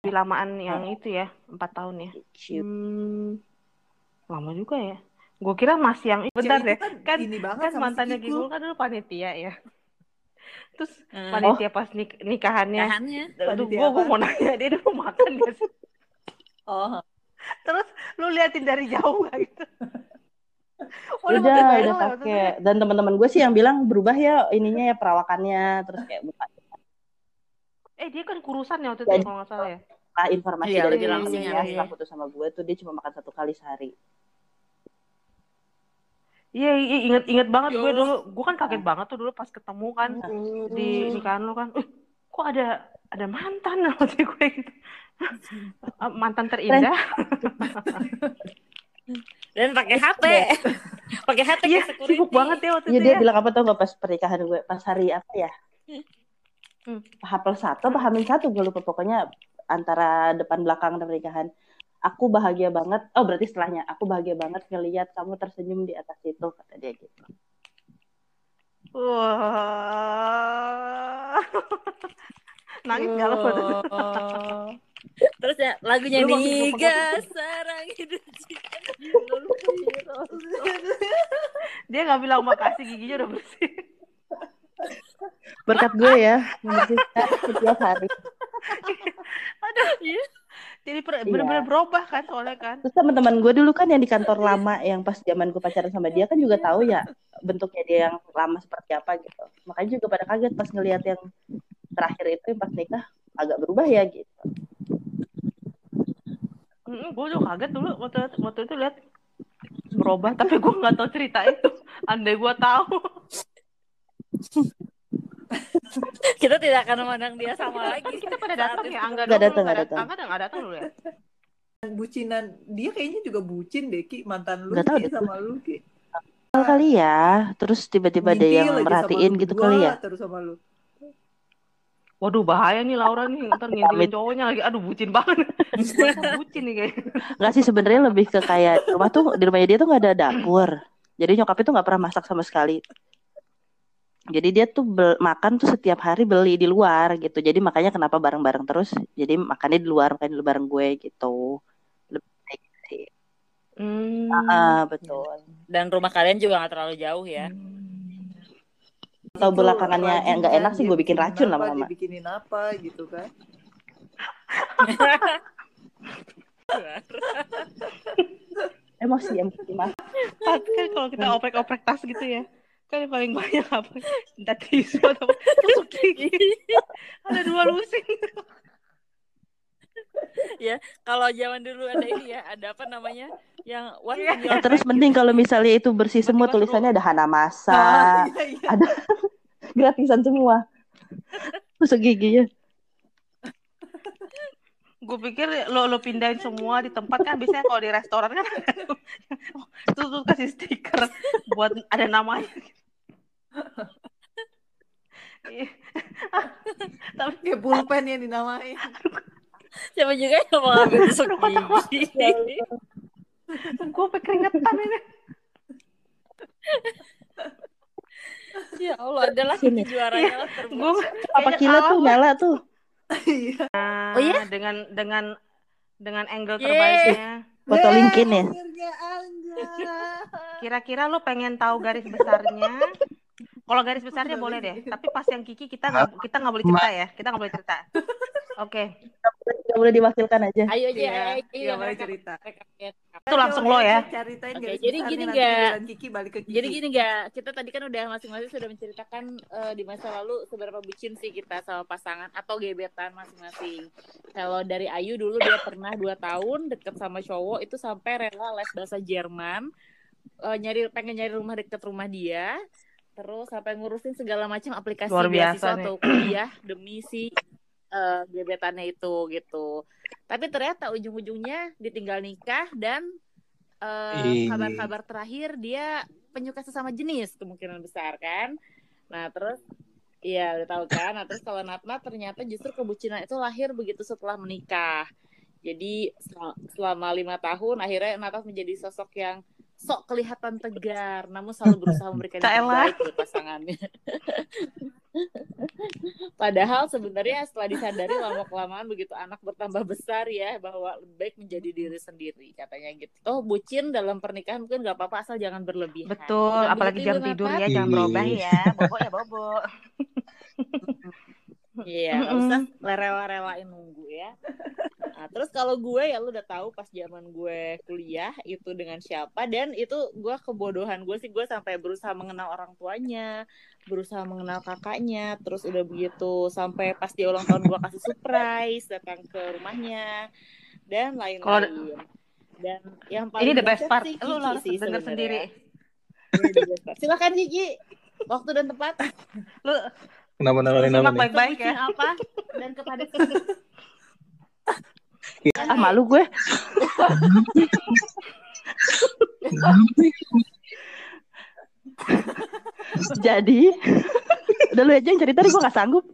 Lebih lamaan yang itu ya, empat tahun ya. Cium. Hmm, lama juga ya. Gue kira masih yang bentar deh. itu Kan ini banget kan si mantannya. Gigul kan dulu panitia ya. Terus Hmm. panitia pas nik nikahannya. Panitia gue apa? mau nanya dia dulu makan gak sih? Oh, Terus lu liatin dari jauh gak gitu? Udah, udah waktu pakai. Dan teman-teman gue sih yang bilang berubah ya ininya ya perawakannya terus kayak buka Eh dia kan kurusan ya waktu itu kalau nggak salah ya. lah informasi Iya, dari lebih langsing temennya ya, setelah iya. putus sama gue tuh dia cuma makan satu kali sehari. Iya, iya, inget inget banget Ya gue dulu. Gue kan kaget banget tuh dulu pas ketemu kan di nikahan lu kan. Eh, kok ada ada mantan waktu gue gitu. Ah, mantan terindah. dan pakai HP pakai HP Iya, security. sibuk banget ya waktu Iya itu dia ya. bilang apa tuh nggak pas pernikahan gue pas hari apa ya? Hmm. H plus satu apa satu gue lupa pokoknya antara depan belakang dan pernikahan aku bahagia banget. Oh berarti setelahnya aku bahagia banget ngelihat kamu tersenyum di atas itu kata dia gitu. Wah. Nangis gak lo? Terus ya lagunya Lu Niga sarang hidup Dia gak bilang makasih giginya udah bersih. Berkat gue ya membersihkan setiap hari. Jadi per- Iya. berubah kan soalnya kan. Terus teman-teman gue dulu kan yang di kantor lama yang pas zaman gue pacaran sama dia kan juga tahu ya bentuknya dia yang lama seperti apa gitu. Makanya juga pada kaget pas ngelihat yang terakhir itu yang pas nikah agak berubah ya gitu. Gue juga kaget dulu waktu waktu itu lihat berubah tapi gue nggak tahu cerita itu. Andai gue tahu. Kita tidak akan memandang dia sama lagi. Kita pada datang ya, Angga Nggak datang, nggak datang. Angga nggak datang dulu ya. bucinan dia kayaknya juga bucin deh Ki mantan lu tahu deh. sama lu Ki Kali ya, terus tiba-tiba ada yang merhatiin gitu kali ya. terus sama lu Waduh bahaya nih Laura nih ntar ngintilin cowoknya lagi. Aduh bucin banget. Bucin nih kayaknya. Nggak sih sebenarnya lebih ke kayak rumah tuh di rumahnya dia tuh nggak ada dapur. Jadi nyokapnya tuh nggak pernah masak sama sekali. Jadi dia tuh bel- makan tuh setiap hari beli di luar gitu. Jadi makanya kenapa bareng-bareng terus. Jadi makannya di luar, makan di luar bareng gue gitu. Lebih kayak gitu sih. Hmm. Ah, betul. Dan rumah kalian juga nggak terlalu jauh ya. Atau Itu belakangannya rajin eh, nggak kan, enak sih gue bikin bikinin racun lama-lama. bikinin apa gitu kan Emosi, emosi mas. Tapi kan kalau kita oprek-oprek tas gitu ya, kan yang paling banyak apa? Entah tisu atau tusuk gigi. Ada dua lusin. Kalau zaman dulu ada ini ya, ada apa namanya? Yang what Iya. your Eh, terus bag mending kalau misalnya itu bersih semua Tiba-tiba tulisannya ada Hana Masa, Ah, iya, iya. ada gratisan semua. Tusuk giginya. Gue pikir lo lo pindahin semua di tempat kan biasanya kalau di restoran kan itu tuh kasih stiker buat ada namanya. Iya. Tapi kayak pulpen yang dinamain Siapa juga yang mau ambil tusuk gigi? gue keringetan ini. ya Allah, adalah Sini. ini juaranya lah Gue. Apa kilo tuh nyala tuh? iya Oh iya? dengan dengan dengan angle Yeay. terbaiknya. Foto linkin ya. Kira-kira lo pengen tahu garis besarnya? Kalau garis besarnya boleh deh, tapi pas yang Kiki kita nggak kita nggak boleh cerita ya, kita nggak boleh cerita. Oke, Gak boleh diwakilkan aja. Ayo aja, Iya, ayo, ayo, nggak boleh rekap, cerita. rekap. itu langsung lo ya. Ceritain Oke, garis jadi gini nggak? giliran Kiki balik ke Kiki. Jadi gini gak, kita tadi kan udah masing-masing sudah menceritakan eh, di masa lalu seberapa bucin sih kita sama pasangan atau gebetan masing-masing. Kalau dari Ayu dulu dia pernah 2 tahun deket sama cowok itu sampai rela les bahasa Jerman, eh, nyari pengen nyari rumah deket rumah dia, terus sampai ngurusin segala macam aplikasi Luar biasa beasiswa nih. atau kuliah demi si eh, gebetannya itu gitu. Tapi ternyata ujung-ujungnya ditinggal nikah dan eh, kabar-kabar terakhir dia penyuka sesama jenis kemungkinan besar kan. Nah terus Iya udah tahu kan. Nah terus kalau Natna ternyata justru kebucinan itu lahir begitu setelah menikah. Jadi sel- selama lima tahun akhirnya Natna menjadi sosok yang sok kelihatan tegar, namun selalu berusaha memberikan yang terbaik buat pasangannya. Padahal sebenarnya setelah disadari lama kelamaan begitu anak bertambah besar ya bahwa lebih baik menjadi diri sendiri katanya gitu. Toh bucin dalam pernikahan mungkin nggak apa-apa asal jangan berlebihan. Betul, apalagi jam tidur ya, jangan Iya. berubah ya. Bobo ya bobo. Iya, nggak usah rela-relain nunggu ya. Terus kalau gue ya lu udah tahu pas zaman gue kuliah itu dengan siapa dan itu gue kebodohan gue sih gue sampai berusaha mengenal orang tuanya, berusaha mengenal kakaknya, terus udah begitu sampai pas dia ulang tahun gue kasih surprise datang ke rumahnya dan lain-lain. Dan yang paling Ini the best part. sih Lu harus sih denger sendiri. Ini the best part. Silakan Kiki. Waktu dan tempat. Lu Kenapa lu nawarin nama baik-baik ya. Apa dan kepada Ah malu gue. Jadi, udah lu aja yang cerita gue gak sanggup.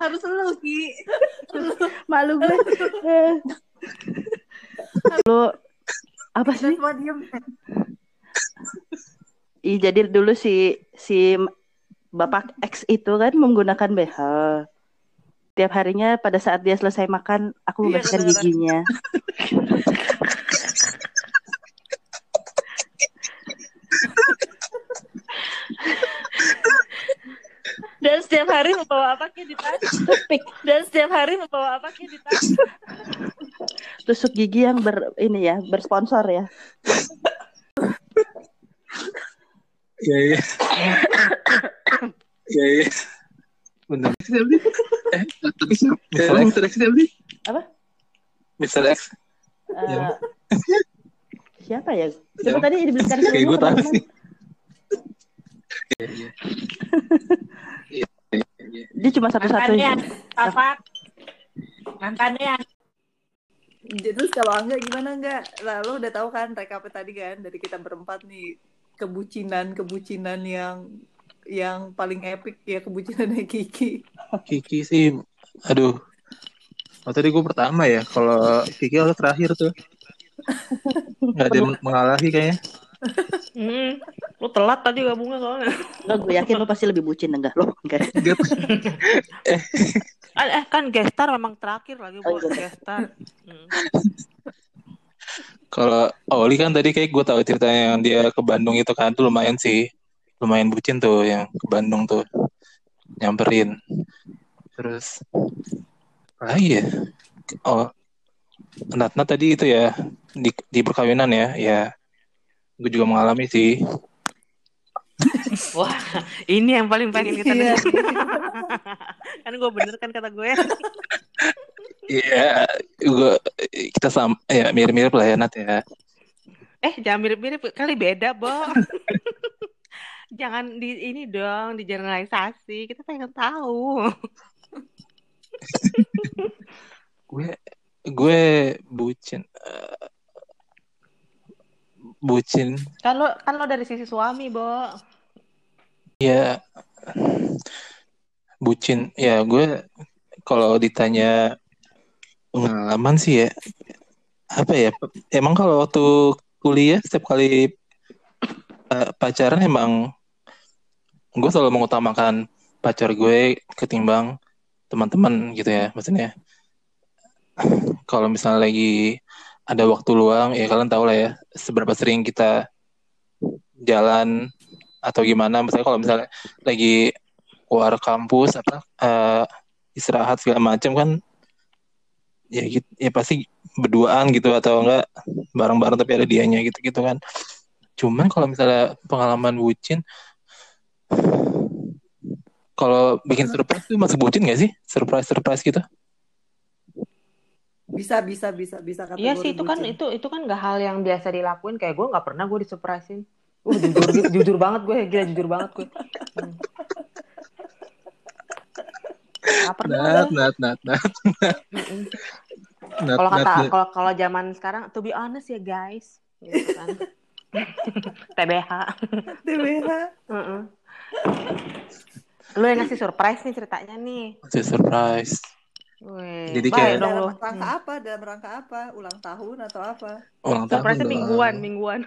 Harus lu, Ki. Malu gue. Lu apa sih? Ih, jadi dulu si si Bapak X itu kan menggunakan BH. Tiap harinya pada saat dia selesai makan, aku Iya, membersihkan giginya. Dan setiap hari membawa apa ke di tas? Dan setiap hari membawa apa ke di tas? Tusuk gigi yang ber ini ya, bersponsor ya. Iya iya. Iya iya. Benar. Eh, tapi siapa? Mr. X, siapa sih? Apa? Mr. X. Ya. siapa ya? Siapa? tadi dibelikan Kayak dulu, gue tahu sih. Dia cuma satu-satunya. Apa? Mantannya. Jadi terus kalau Angga gimana enggak? Lalu udah tahu kan rekapnya tadi kan dari kita berempat nih kebucinan-kebucinan yang yang paling epic ya kebucinannya Kiki. Kiki sih, aduh. Oh, tadi gue pertama ya. Kalau Kiki harus terakhir tuh. Nggak ada yang mengalahi kayaknya. Hmm, lu telat tadi gabungnya soalnya. Enggak, gue yakin lo pasti lebih bucin enggak lo? Enggak. Eh, eh, kan gestar memang terakhir lagi Oh, buat iya. gestar. Hmm. Kalau Oli kan tadi kayak gue tahu ceritanya yang dia ke Bandung itu kan tuh lumayan sih. Lumayan bucin tuh yang ke Bandung tuh. Nyamperin. Terus apa lagi ya? Oh, Natna tadi itu ya di, di perkawinan ya, ya gue juga mengalami sih. Wah, ini yang paling pengen kita Iya. dengar. kan gue bener kan kata gue. Iya, gue kita sama ya mirip-mirip lah ya Nat ya. Eh, jangan mirip-mirip kali beda, Bo. jangan di ini dong, di generalisasi. Kita pengen tahu. Gue gue bucin eh, bucin lo kan lo dari sisi suami, Bo. ya bucin ya gue kalau ditanya pengalaman sih ya. Apa ya? Emang kalau waktu kuliah setiap kali eh, pacaran emang gue selalu mengutamakan pacar gue ketimbang teman-teman gitu ya maksudnya. Kalau misalnya lagi ada waktu luang ya kalian tahu lah ya seberapa sering kita jalan atau gimana. Misalnya kalau misalnya lagi keluar kampus apa eh, istirahat segala macam kan ya gitu ya pasti berduaan gitu atau enggak bareng-bareng tapi ada dianya gitu gitu kan cuman kalau misalnya pengalaman bucin kalau bikin surprise tuh masih bucin gak sih surprise surprise gitu Bisa bisa bisa bisa kategori Iya sih, itu kan bucin. itu itu kan gak hal yang biasa dilakuin. Kayak gue nggak pernah gue disurprisein. Uh, jujur, jujur banget gue, gila jujur banget gue. Hmm. Gak pernah nat nat nat nat Kalau kata kalau kalau zaman sekarang, to be honest ya guys, gitu kan. TBH. TBH. Mm-mm. Lu yang ngasih surprise nih ceritanya nih. masih surprise Wih, Jadi kayak- dong. Dalam rangka apa? Dalam rangka apa? Ulang tahun atau apa? ulang tahun Surprise mingguan, mingguan.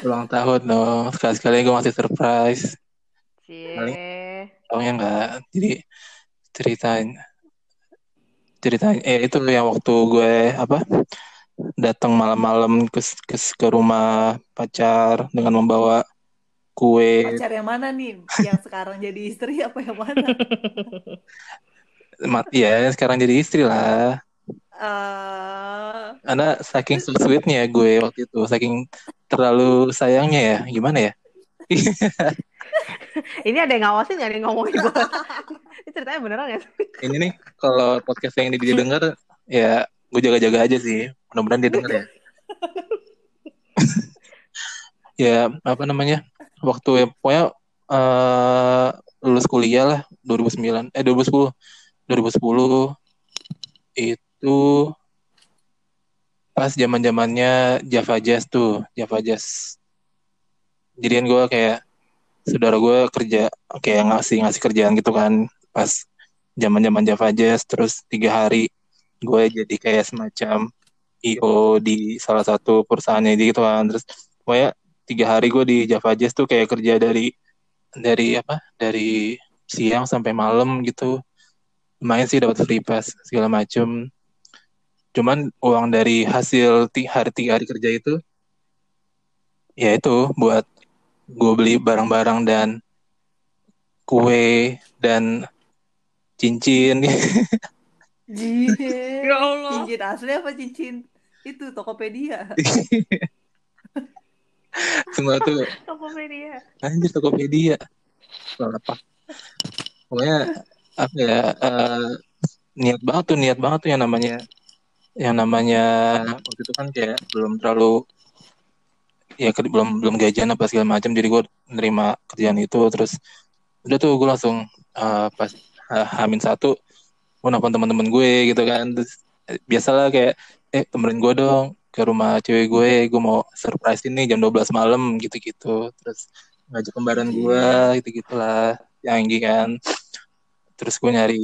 ulang tahun dong sekali-sekali gue masih surprise Cie. Taunya enggak. Jadi ceritain ceritain eh itu yang waktu gue apa datang malam-malam ke, ke ke rumah pacar dengan membawa kue Pacar yang mana nih? Yang sekarang jadi istri apa yang mana? mat ya sekarang jadi istri lah Eh, karena saking so sweetnya gue waktu itu saking terlalu sayangnya ya gimana ya Ini ada yang ngawasin ada yang ngomongin gue? Ceritanya beneran ya? ini nih kalau podcast yang ini didengar ya gue jaga-jaga aja sih. Mudah-mudahan dia denger ya. Ya apa namanya? Waktu pokoknya eh lulus kuliah lah 2009 eh 2010 2010 itu pas zaman zamannya Java Jazz tuh Java Jazz. Jadian gue kayak saudara gue kerja kayak ngasih ngasih kerjaan gitu kan pas zaman zaman Java Jazz terus tiga hari gue jadi kayak semacam IO di salah satu perusahaannya gitu kan. Terus pokoknya tiga hari gue di Java Jazz tuh kayak kerja dari dari apa dari siang sampai malam gitu. Lumayan sih dapat free pass segala macem. Cuman uang dari hasil ti hari tiga hari kerja itu ya itu buat gue beli barang-barang dan kue dan cincin. Ya Allah. Cincin asli apa cincin itu Tokopedia? semua tuh Tokopedia. anjir Tokopedia apa pokoknya apa ya eh, niat banget tuh niat banget tuh yang namanya yang namanya waktu itu kan kayak belum terlalu ya ke- belum belum gajian apa segala macam jadi gue nerima kerjaan itu terus udah tuh gue langsung eh, pas ha- Hamin satu gue nelfon teman-teman gue gitu kan terus eh, biasalah kayak eh temenin gue dong ke rumah cewek gue gue mau surprise ini jam 12 malam gitu-gitu terus ngajak kembaran gue gitu-gitulah yang kan terus gue nyari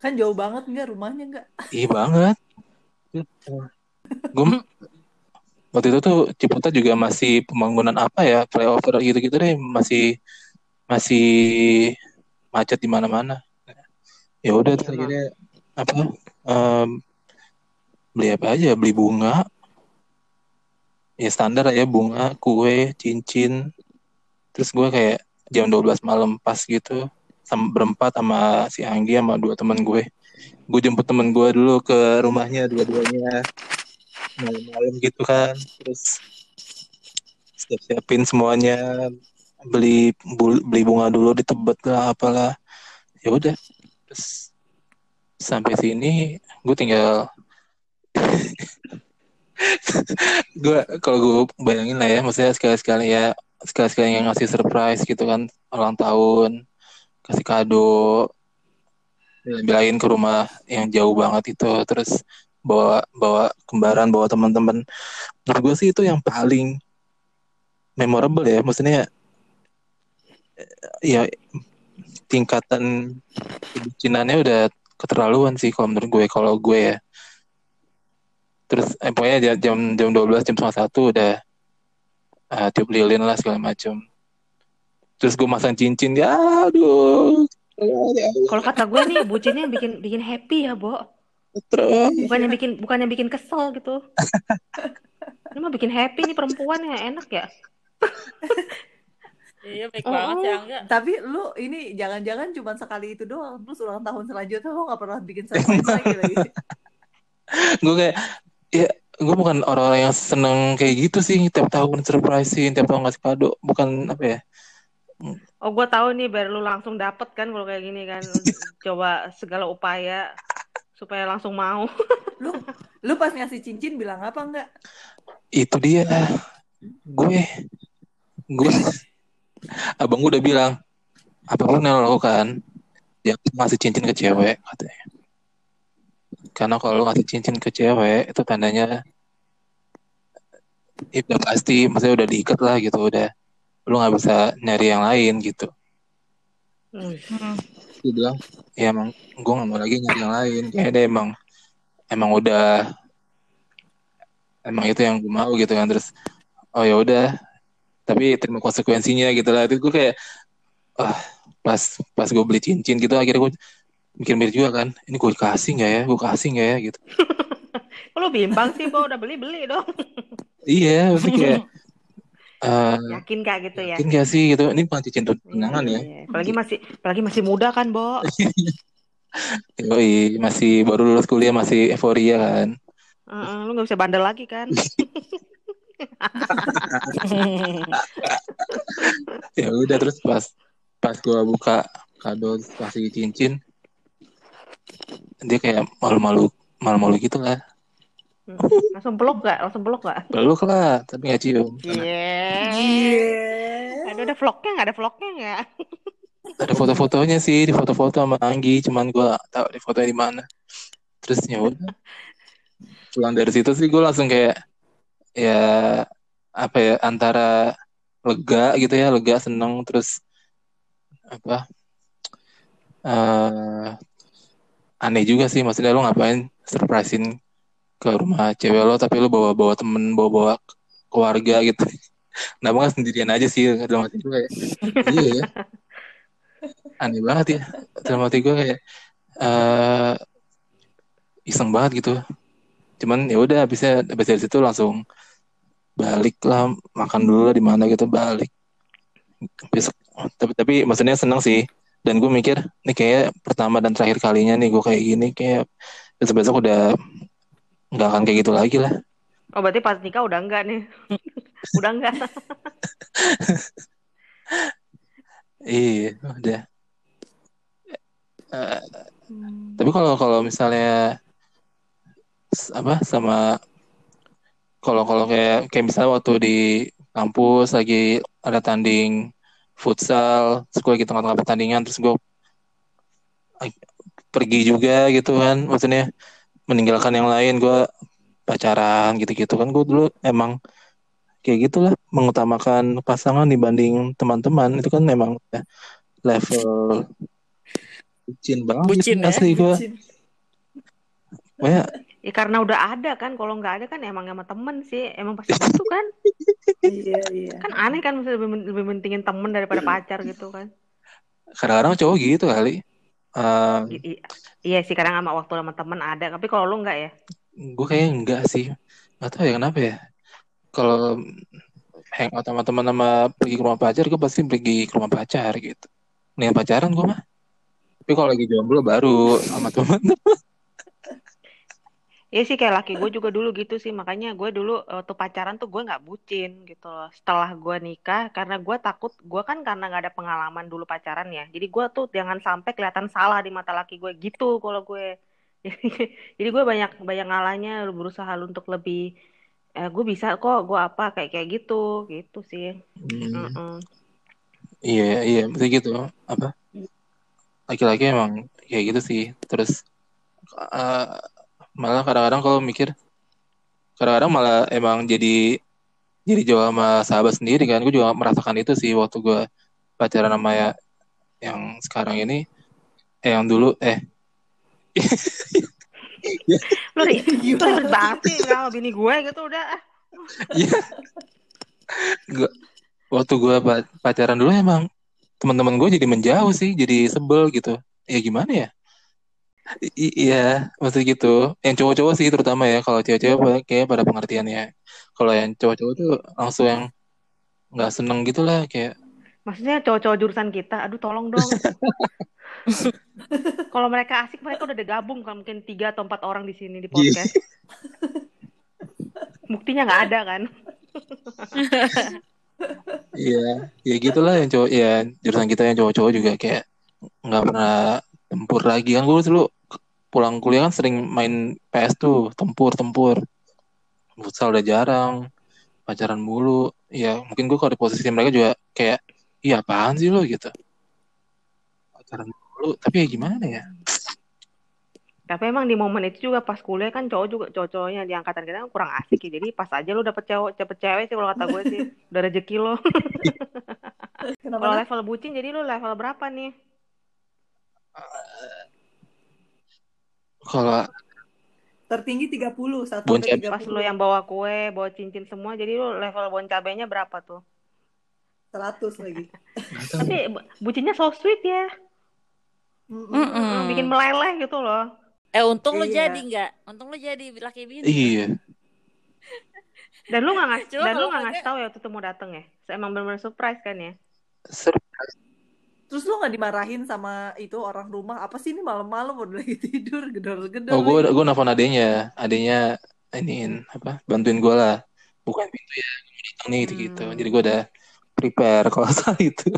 Kan jauh banget nggak rumahnya nggak? Iya banget. Gue waktu itu tuh Ciputa juga masih pembangunan apa ya flyover gitu-gitu deh masih masih macet di mana-mana. Ya udah terus Iya, akhirnya apa em, beli apa aja? Beli bunga. Ya standar ya bunga kue cincin. Terus gue kayak jam 12 malam pas gitu sama berempat sama si Anggi sama dua teman gue. Gue jemput temen gue dulu ke rumahnya dua-duanya. Malam-malam gitu kan terus siap-siapin semuanya. Beli beli bunga dulu di Tebet lah apalah. Ya udah terus sampai sini gue tinggal gue kalau gue bayangin lah ya maksudnya sekali-sekali ya sekali-sekali yang ngasih surprise gitu kan ulang tahun kasih kado belain ke rumah yang jauh banget itu terus bawa bawa kembaran bawa teman-teman. Menurut gue sih itu yang paling memorable ya maksudnya ya tingkatan kebucinannya udah keterlaluan sih kalau menurut gue kalau gue ya terus eh, pokoknya jam jam jam 12 jam setengah satu udah ah, tiup lilin lah segala macam terus gue masang cincin ya aduh Kalau kata gue nih bucinnya yang bikin bikin happy ya, Bo. terus Bukan yang bikin bukan yang bikin kesel gitu. Ini mah bikin happy nih perempuan ya, enak ya. Iya baik Oh, banget ya enggak. Tapi lu ini jangan-jangan cuma sekali itu doang. Terus ulang tahun selanjutnya lu nggak pernah bikin surprise lagi lagi. gue kayak ya gue bukan orang-orang yang seneng kayak gitu sih tiap tahun surprisein tiap tahun ngasih kado bukan apa ya Oh, gue tahu nih biar lu langsung dapet kan kalau kayak gini kan. Coba segala upaya supaya langsung mau. Lu lu pas ngasih cincin bilang apa enggak? itu dia gue gue abang gue udah bilang apa pun yang lo lakukan jangan ngasih cincin ke cewek katanya. Karena kalau lo ngasih cincin ke cewek itu tandanya itu udah pasti maksudnya udah diikat lah gitu. Udah lo nggak bisa nyari yang lain gitu. Hmm. dia bilang ya emang gue gak mau lagi nyari yang lain. Kayaknya dia emang emang udah emang itu yang gue mau gitu kan. Terus oh ya udah tapi terima konsekuensinya gitu lah itu gue kayak ah pas pas gue beli cincin gitu akhirnya gue mikir-mikir juga kan ini gue kasih nggak ya gue kasih nggak ya gitu lu bimbang sih, Bo? Udah beli-beli dong. iya maksudnya kayak eh Yakin kak gitu ya? yakin gak sih gitu ini bukan cincin tunangan ya Iya, Apalagi masih apalagi masih muda kan, Bo. Yoi, masih baru lulus kuliah masih euforia kan Heeh, lu nggak bisa bandel lagi kan? ya udah terus pas pas gua buka kado kasih cincin dia kayak malu-malu malu-malu gitu lah Hmm. Langsung peluk gak? Langsung peluk gak? peluk lah tapi nggak cium Iya. Aduh, ada vlognya nggak? Ada vlognya nggak? ada foto-fotonya sih di foto-foto sama Anggi cuman gua nggak tahu di fotonya di mana terus ya udah pulang dari situ sih gue langsung kayak ya apa ya antara lega gitu ya lega seneng terus apa eh aneh juga sih maksudnya lo ngapain surprisein ke rumah cewek lo tapi lo bawa bawa temen bawa bawa keluarga gitu. Kenapa nggak sendirian aja sih dalam hati gue iya ya. Aneh banget ya dalam hati gue kayak eh iseng banget gitu. Cuman ya udah habisnya habis dari situ langsung balik lah makan dulu lah di mana gitu balik besok tapi tapi maksudnya seneng sih dan gue mikir nih kayak pertama dan terakhir kalinya nih gue kayak gini kayak besok besok udah nggak akan kayak gitu lagi lah Oh berarti pas nikah udah enggak nih? udah enggak? iya udah Eh, Hmm. tapi kalau kalau misalnya apa sama kalau kalau kayak kayak misalnya waktu di kampus lagi ada tanding futsal, terus gue lagi tengah-tengah pertandingan, terus gue pergi juga gitu kan, maksudnya meninggalkan yang lain, gue pacaran gitu-gitu kan, gue dulu emang kayak gitulah mengutamakan pasangan dibanding teman-teman itu kan memang udah level bucin banget Bucin ya? asli gue, Bucin. Ya karena udah ada kan. Kalau nggak ada kan emang sama temen sih. Emang pasti gitu kan. Iya, iya. Kan aneh kan mesti lebih, lebih mentingin temen daripada pacar gitu kan. kadang-kadang cowok gitu kali. Eh, I- i- iya sih kadang sama waktu sama temen ada. Tapi kalau lu nggak ya? gue kayaknya enggak sih nggak tahu ya kenapa ya kalau hangout sama teman sama pergi ke rumah pacar gue pasti pergi ke rumah pacar gitu nih pacaran gue mah tapi kalau lagi jomblo baru sama teman Iya sih kayak laki gue juga dulu gitu sih. Makanya gue dulu waktu pacaran tuh gue nggak bucin gitu loh. Setelah gue nikah karena gue takut gue kan karena nggak ada pengalaman dulu pacaran ya. Jadi gue tuh jangan sampai kelihatan salah di mata laki gue gitu kalau gue. Jadi gue banyak banyak ngalahnya berusaha untuk lebih eh, gue bisa kok gue apa kayak kayak gitu gitu sih. Hmm, Mm-mm. iya iya mesti gitu apa laki-laki emang kayak gitu sih terus eh, malah kadang-kadang kalau mikir kadang-kadang malah emang jadi jadi jauh sama sahabat sendiri kan gue juga merasakan itu sih waktu gue pacaran sama ya yang sekarang ini eh yang dulu eh Lu ri- lu ribet banget sih sama bini gue gitu udah. ah. Iya. Gua- waktu gue pacaran dulu emang teman-teman gue jadi menjauh sih, jadi sebel gitu. Ya gimana ya? I- iya, maksud gitu. Yang cowok-cowok sih terutama ya. Kalau cewek-cewek pada- kayak pada pengertiannya. Kalau yang cowok-cowok tuh langsung yang nggak seneng gitu lah kayak Maksudnya cowok-cowok jurusan kita, aduh tolong dong. Kalau mereka asik, mereka udah digabung kan mungkin tiga atau empat orang di sini di podcast. Buktinya nggak ada kan? Iya, ya gitulah yang cowok ya jurusan kita yang cowok-cowok juga kayak nggak pernah tempur lagi kan gue dulu pulang kuliah kan sering main PS tuh tempur tempur futsal udah jarang pacaran mulu ya mungkin gue kalau di posisi mereka juga kayak iya apaan sih lo gitu pacaran mulu tapi ya gimana ya Tapi emang di momen itu juga pas kuliah kan cowok juga cowok-cowoknya di angkatan kita kan kurang asik ya. Jadi pas aja lu dapet cowok, dapet cewek sih kalau kata gue sih. Udah rezeki lo. Kenapa? Kalau level bucin jadi lu level berapa nih? Kalau Tertinggi 30, 1 Bon sampai cabe. 30. Pas lu yang bawa kue, bawa cincin semua, jadi lu level bon cabenya berapa tuh? 100 lagi. nggak Tapi bu- bucinnya so sweet ya. Mm-mm. Mm-mm. Bikin meleleh gitu loh. Eh untung lu Iya. jadi nggak? Untung lu jadi laki bini. iya Dan lu gak ngasih, dan lu kalau gak kagak- ngasih tahu ya waktu itu mau dateng ya? Emang bener-bener surprise kan ya? surprise Terus lu gak dimarahin sama itu orang rumah? Apa sih ini malam-malam udah lagi tidur, gedor-gedor oh gue gue nelfon adenya adenya iniin apa bantuin gue lah bukan pintu ya datang nih gitu gitu Hmm. jadi gue udah prepare kalau soal itu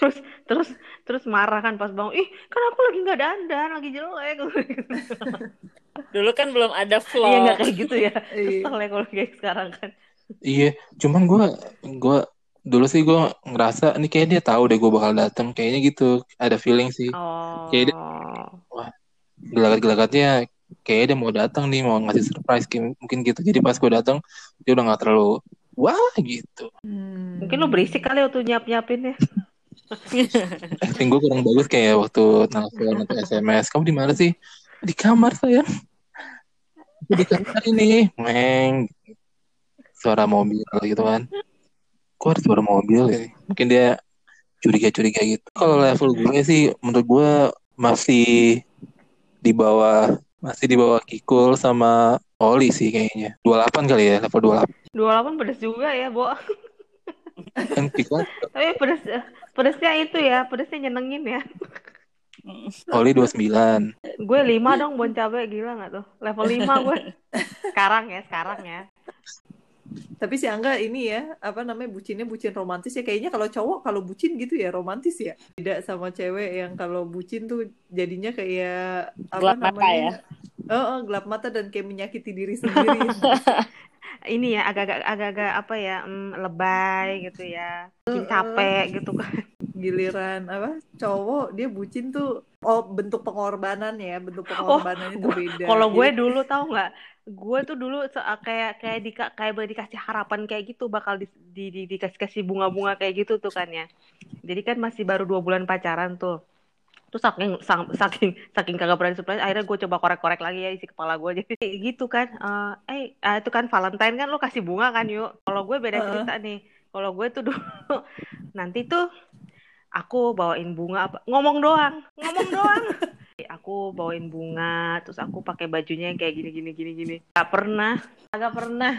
Terus, terus, terus marah kan pas bangun. Ih, kan aku lagi gak dandan, lagi jelek. Dulu kan belum ada Iya vlog. gak kayak gitu ya. Iya. Kesel ya kalau kayak sekarang kan. Iya, cuman gue gue dulu sih gue ngerasa ini kayak dia tahu deh gue bakal datang kayaknya gitu ada feeling sih. Oh. Kayak gelagat-gelagatnya kayak dia mau datang nih mau ngasih surprise kayak- mungkin gitu. Jadi pas gue datang dia udah nggak terlalu wah gitu. Hmm. Mungkin lu berisik kali waktu nyiap-nyiapin ya. acting gue kurang bagus kayak waktu nelfon atau SMS kamu di mana sih? Di kamar saya di kamar ini. Meng. Suara mobil gitu kan kok ada suara mobil ya mungkin dia curiga-curiga gitu kalau level gue sih menurut gue masih di bawah masih di bawah Kikul sama Oli sih kayaknya 28 kali ya level 28 28 pedes juga ya, Bo. kan Kikul Tapi pedes pedesnya itu ya, pedesnya nyenengin ya. Oli 29 Gue 5 dong bon cabe gila nggak tuh? Level 5 gue. Sekarang ya, sekarang ya. Tapi si Angga ini ya, apa namanya bucinnya bucin romantis ya. Kayaknya kalau cowok kalau bucin gitu ya romantis ya. Tidak sama cewek yang kalau bucin tuh jadinya kayak apa Gelap mata namanya? ya? Oh, oh, gelap mata dan kayak menyakiti diri sendiri. Ini ya agak-agak agak-agak apa ya, mm, lebay gitu ya. Bikin capek gitu kan. Giliran apa? Cowok dia bucin tuh oh bentuk pengorbanan ya, bentuk pengorbanannya tuh beda. Oh, Kalau gue Jadi- dulu tahu nggak, gue tuh dulu kayak kayak di kayak boleh dikasih harapan kayak gitu bakal di, di, di- dikasih kasih bunga-bunga kayak gitu tuh kan ya. Jadi kan masih baru dua bulan pacaran tuh. Terus saking saking saking kagak berani surprise, akhirnya gue coba korek-korek lagi ya isi kepala gue jadi kayak gitu kan. Eh, eh ah, itu kan Valentine kan lo kasih bunga kan yuk. Kalau gue beda cerita nih. Kalau gue tuh dulu nanti tuh aku bawain bunga apa ngomong doang ngomong doang aku bawain bunga terus aku pakai bajunya yang kayak gini gini gini gini. Gak pernah agak pernah.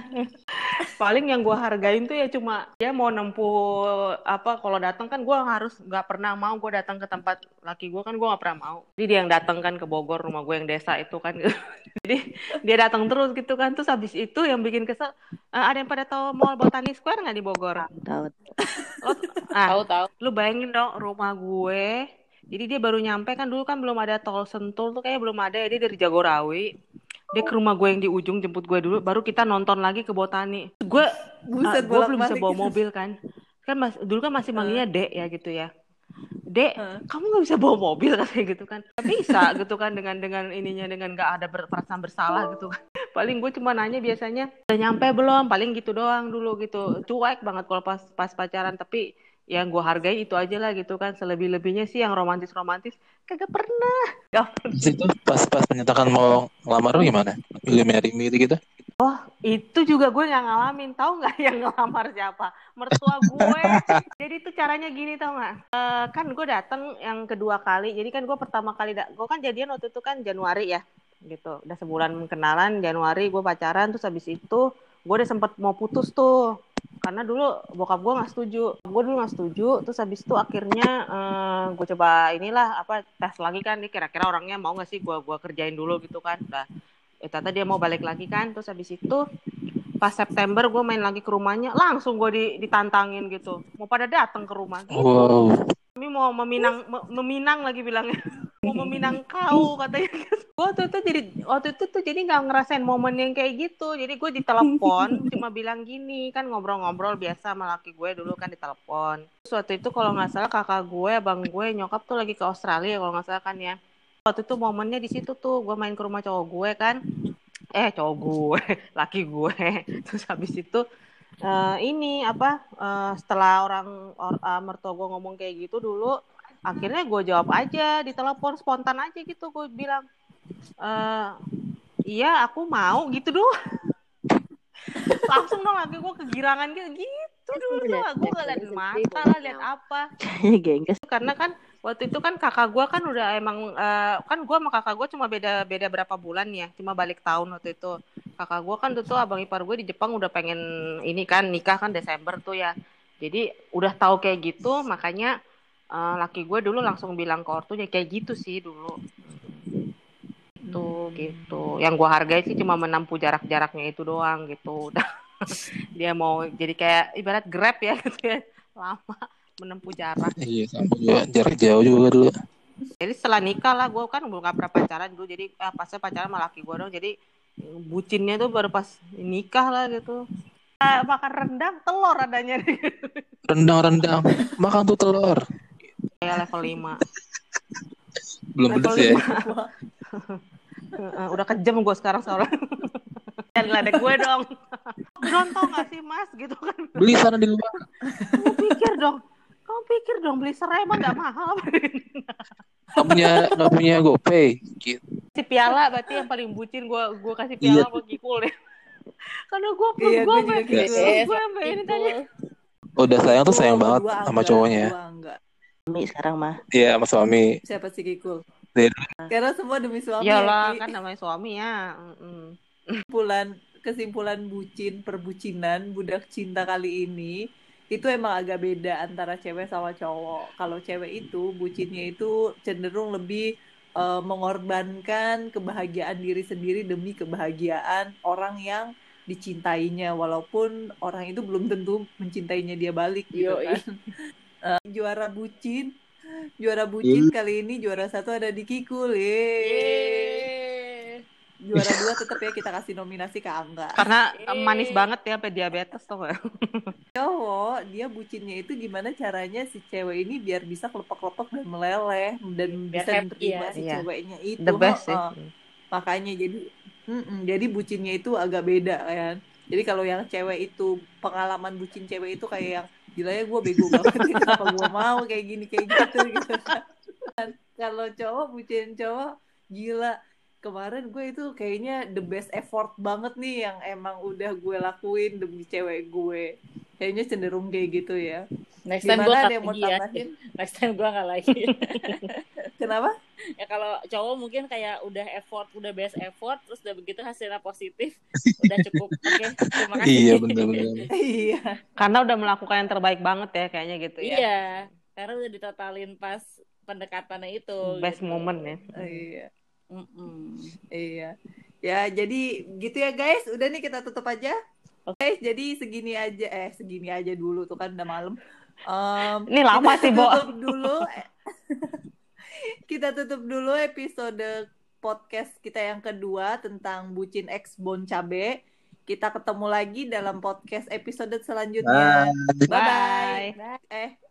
Paling yang gua hargain tuh ya cuma dia mau nempuh apa kalau datang kan gua harus nggak pernah mau gua datang ke tempat laki gua kan gua nggak pernah mau. Jadi dia yang datang kan ke Bogor rumah gue yang desa itu kan. Jadi dia datang terus gitu kan. Terus habis itu yang bikin kesel "Eh, ada yang pada tahu mall Botani Square nggak di Bogor? Tahu. Lo, ah, Tahu tahu. lu bayangin dong rumah gue jadi dia baru nyampe kan dulu kan belum ada tol Sentul tuh kayak belum ada ya. Dia dari Jagorawi. Dia ke rumah gue yang di ujung jemput gue dulu baru kita nonton lagi ke Botani. Gue Buset, ah, gue belum bisa bawa gitu. mobil kan. Kan mas dulu kan masih manggilnya dek ya gitu ya. Dek Heeh. kamu nggak bisa bawa mobil katanya gitu kan. Nggak bisa gitu kan dengan dengan ininya dengan nggak ada ber- perasaan bersalah gitu kan. Paling gue cuma nanya biasanya udah nyampe belum? Paling gitu doang dulu gitu. Cuek banget kalau pas pas pacaran. Tapi yang gue hargai itu aja lah gitu kan. Selebih lebihnya sih yang romantis romantis kagak pernah. Gak pernah. Itu pas pas menyatakan mau ngelamar lu gimana? You marry me gitu? itu juga gue nggak ngalamin. Tahu nggak yang ngelamar siapa? Mertua gue jadi itu caranya gini tau nggak? Eh, kan gue datang yang kedua kali. Jadi kan gue pertama kali gue kan jadian waktu itu kan Januari ya gitu. Udah sebulan kenalan Januari gue pacaran. Terus habis itu gue udah sempet mau putus tuh karena dulu bokap gue nggak setuju. Gue dulu nggak setuju terus habis itu akhirnya eh, gue coba inilah apa tes lagi kan. Nih kira-kira orangnya mau nggak sih gue gua kerjain dulu gitu kan. Udah eh, ternyata dia mau balik lagi kan. Terus habis itu pas September gue main lagi ke rumahnya langsung gue di, ditantangin gitu. Mau pada datang ke rumah gitu. Wow. kami mau meminang me- meminang lagi bilangnya. Mau meminang kau katanya. Waktu itu jadi waktu itu tuh jadi nggak ngerasain momen yang kayak gitu. Jadi gue ditelepon cuma bilang gini kan ngobrol-ngobrol biasa sama laki gue dulu kan ditelepon. Waktu itu kalau nggak salah kakak gue abang gue nyokap tuh lagi ke Australia kalau nggak salah kan ya. Waktu itu momennya di situ tuh gue main ke rumah cowok gue kan eh cowok gue laki gue. Terus habis itu eh, ini apa eh, setelah orang or, eh, mertua gue ngomong kayak gitu dulu akhirnya gue jawab aja di telepon spontan aja gitu gue bilang eh iya aku mau gitu doang. Langsung dong lagi gue kegirangan gitu gitu dulu tuh gue gak liat mata lah liat apa. Kayaknya gengges. karena kan waktu itu kan kakak gue kan udah emang eh, kan gue sama kakak gue cuma beda beda berapa bulan ya cuma balik tahun waktu itu. Kakak gue kan tuh abang ipar gue di Jepang udah pengen ini kan nikah kan Desember tuh ya. Jadi udah tahu kayak gitu makanya eh, laki gue dulu langsung bilang ke ortunya kayak gitu sih dulu. Tuh gitu. Yang gue hargai sih cuma menempuh jarak-jaraknya itu doang gitu. Udah. Dia mau jadi kayak ibarat grab ya gitu ya. Lama menempuh jarak Iya sama juga jarak jauh juga dulu. jadi setelah nikah lah gue kan belum pernah pacaran dulu. Jadi eh, pasnya pacaran sama laki gue dong jadi eh, bucinnya tuh baru pas nikah lah gitu. Ah, makan rendang telur adanya. Rendang-rendang. Makan tuh telur. kayak level 5 Belum Level pedes ya. Heeh, udah kejam gue sekarang soalnya. Jangan ngeledek gue dong. Tau gak sih mas? Gitu kan. Beli sana di luar. gue pikir dong Kamu pikir dong beli serai emang nggak mahal? Nggak punya nggak punya GoPay. Gitu. si piala berarti yang paling bucin gue gue kasih Iya. piala ke Kikul deh. Karena gue Iya, gue gitu. gue sampai ini tadi. Udah sayang tuh sayang Oh, banget sama cowoknya. Suami sekarang mah. Iya sama suami. Siapa sih Kikul? Iya. Karena semua demi suami. Iyalah ya, Ki. kan namanya suami ya. Kesimpulan kesimpulan bucin perbucinan budak cinta kali ini itu emang agak beda antara cewek sama cowok. Kalau cewek itu bucinnya itu cenderung lebih eh, mengorbankan kebahagiaan diri sendiri demi kebahagiaan orang yang dicintainya walaupun orang itu belum tentu mencintainya dia balik gitu Yoi. kan. Eh, juara bucin juara bucin kali ini juara satu ada di Kikul. Yeay. Juara dua tetap ya kita kasih nominasi ke Angga. Karena manis banget ya sampai diabetes tuh cowok dia bucinnya itu gimana caranya si cewek ini biar bisa kelepek-kelepek dan meleleh dan Biar bisa menerima ya. si Iya. ceweknya itu The best sih. Heeh. makanya jadi mm-mm, jadi bucinnya itu agak beda kan jadi kalau yang cewek itu pengalaman bucin cewek itu kayak yang gila ya gue bego banget kenapa gue mau kayak gini kayak gitu gitu kan kalau cowok bucin cowok gila kemarin gue itu kayaknya the best effort banget nih yang emang udah gue lakuin demi cewek gue kayaknya cenderung kayak gitu ya Next time gue ada yang mau lagi ya. tambahin Next time gue nggak lagi. kenapa ya kalau cowok mungkin kayak udah effort, udah best effort, terus udah begitu hasilnya positif, udah cukup. Oke, terima kasih. Iya benar-benar. iya Karena udah melakukan yang terbaik banget ya kayaknya gitu ya. Iya, karena udah ditotalin pas pendekatannya itu. Best gitu. moment ya. iya Mm-mm. Iya. Ya, jadi gitu ya guys. Udah nih kita tutup aja. Oke, jadi segini aja eh segini aja dulu tuh kan udah malam. Em, Ini lama sih, Bo. Tutup dulu. kita tutup dulu episode podcast kita yang kedua tentang bucin X Bon Cabe. Kita ketemu lagi dalam podcast episode selanjutnya. Bye bye. Bye. Eh,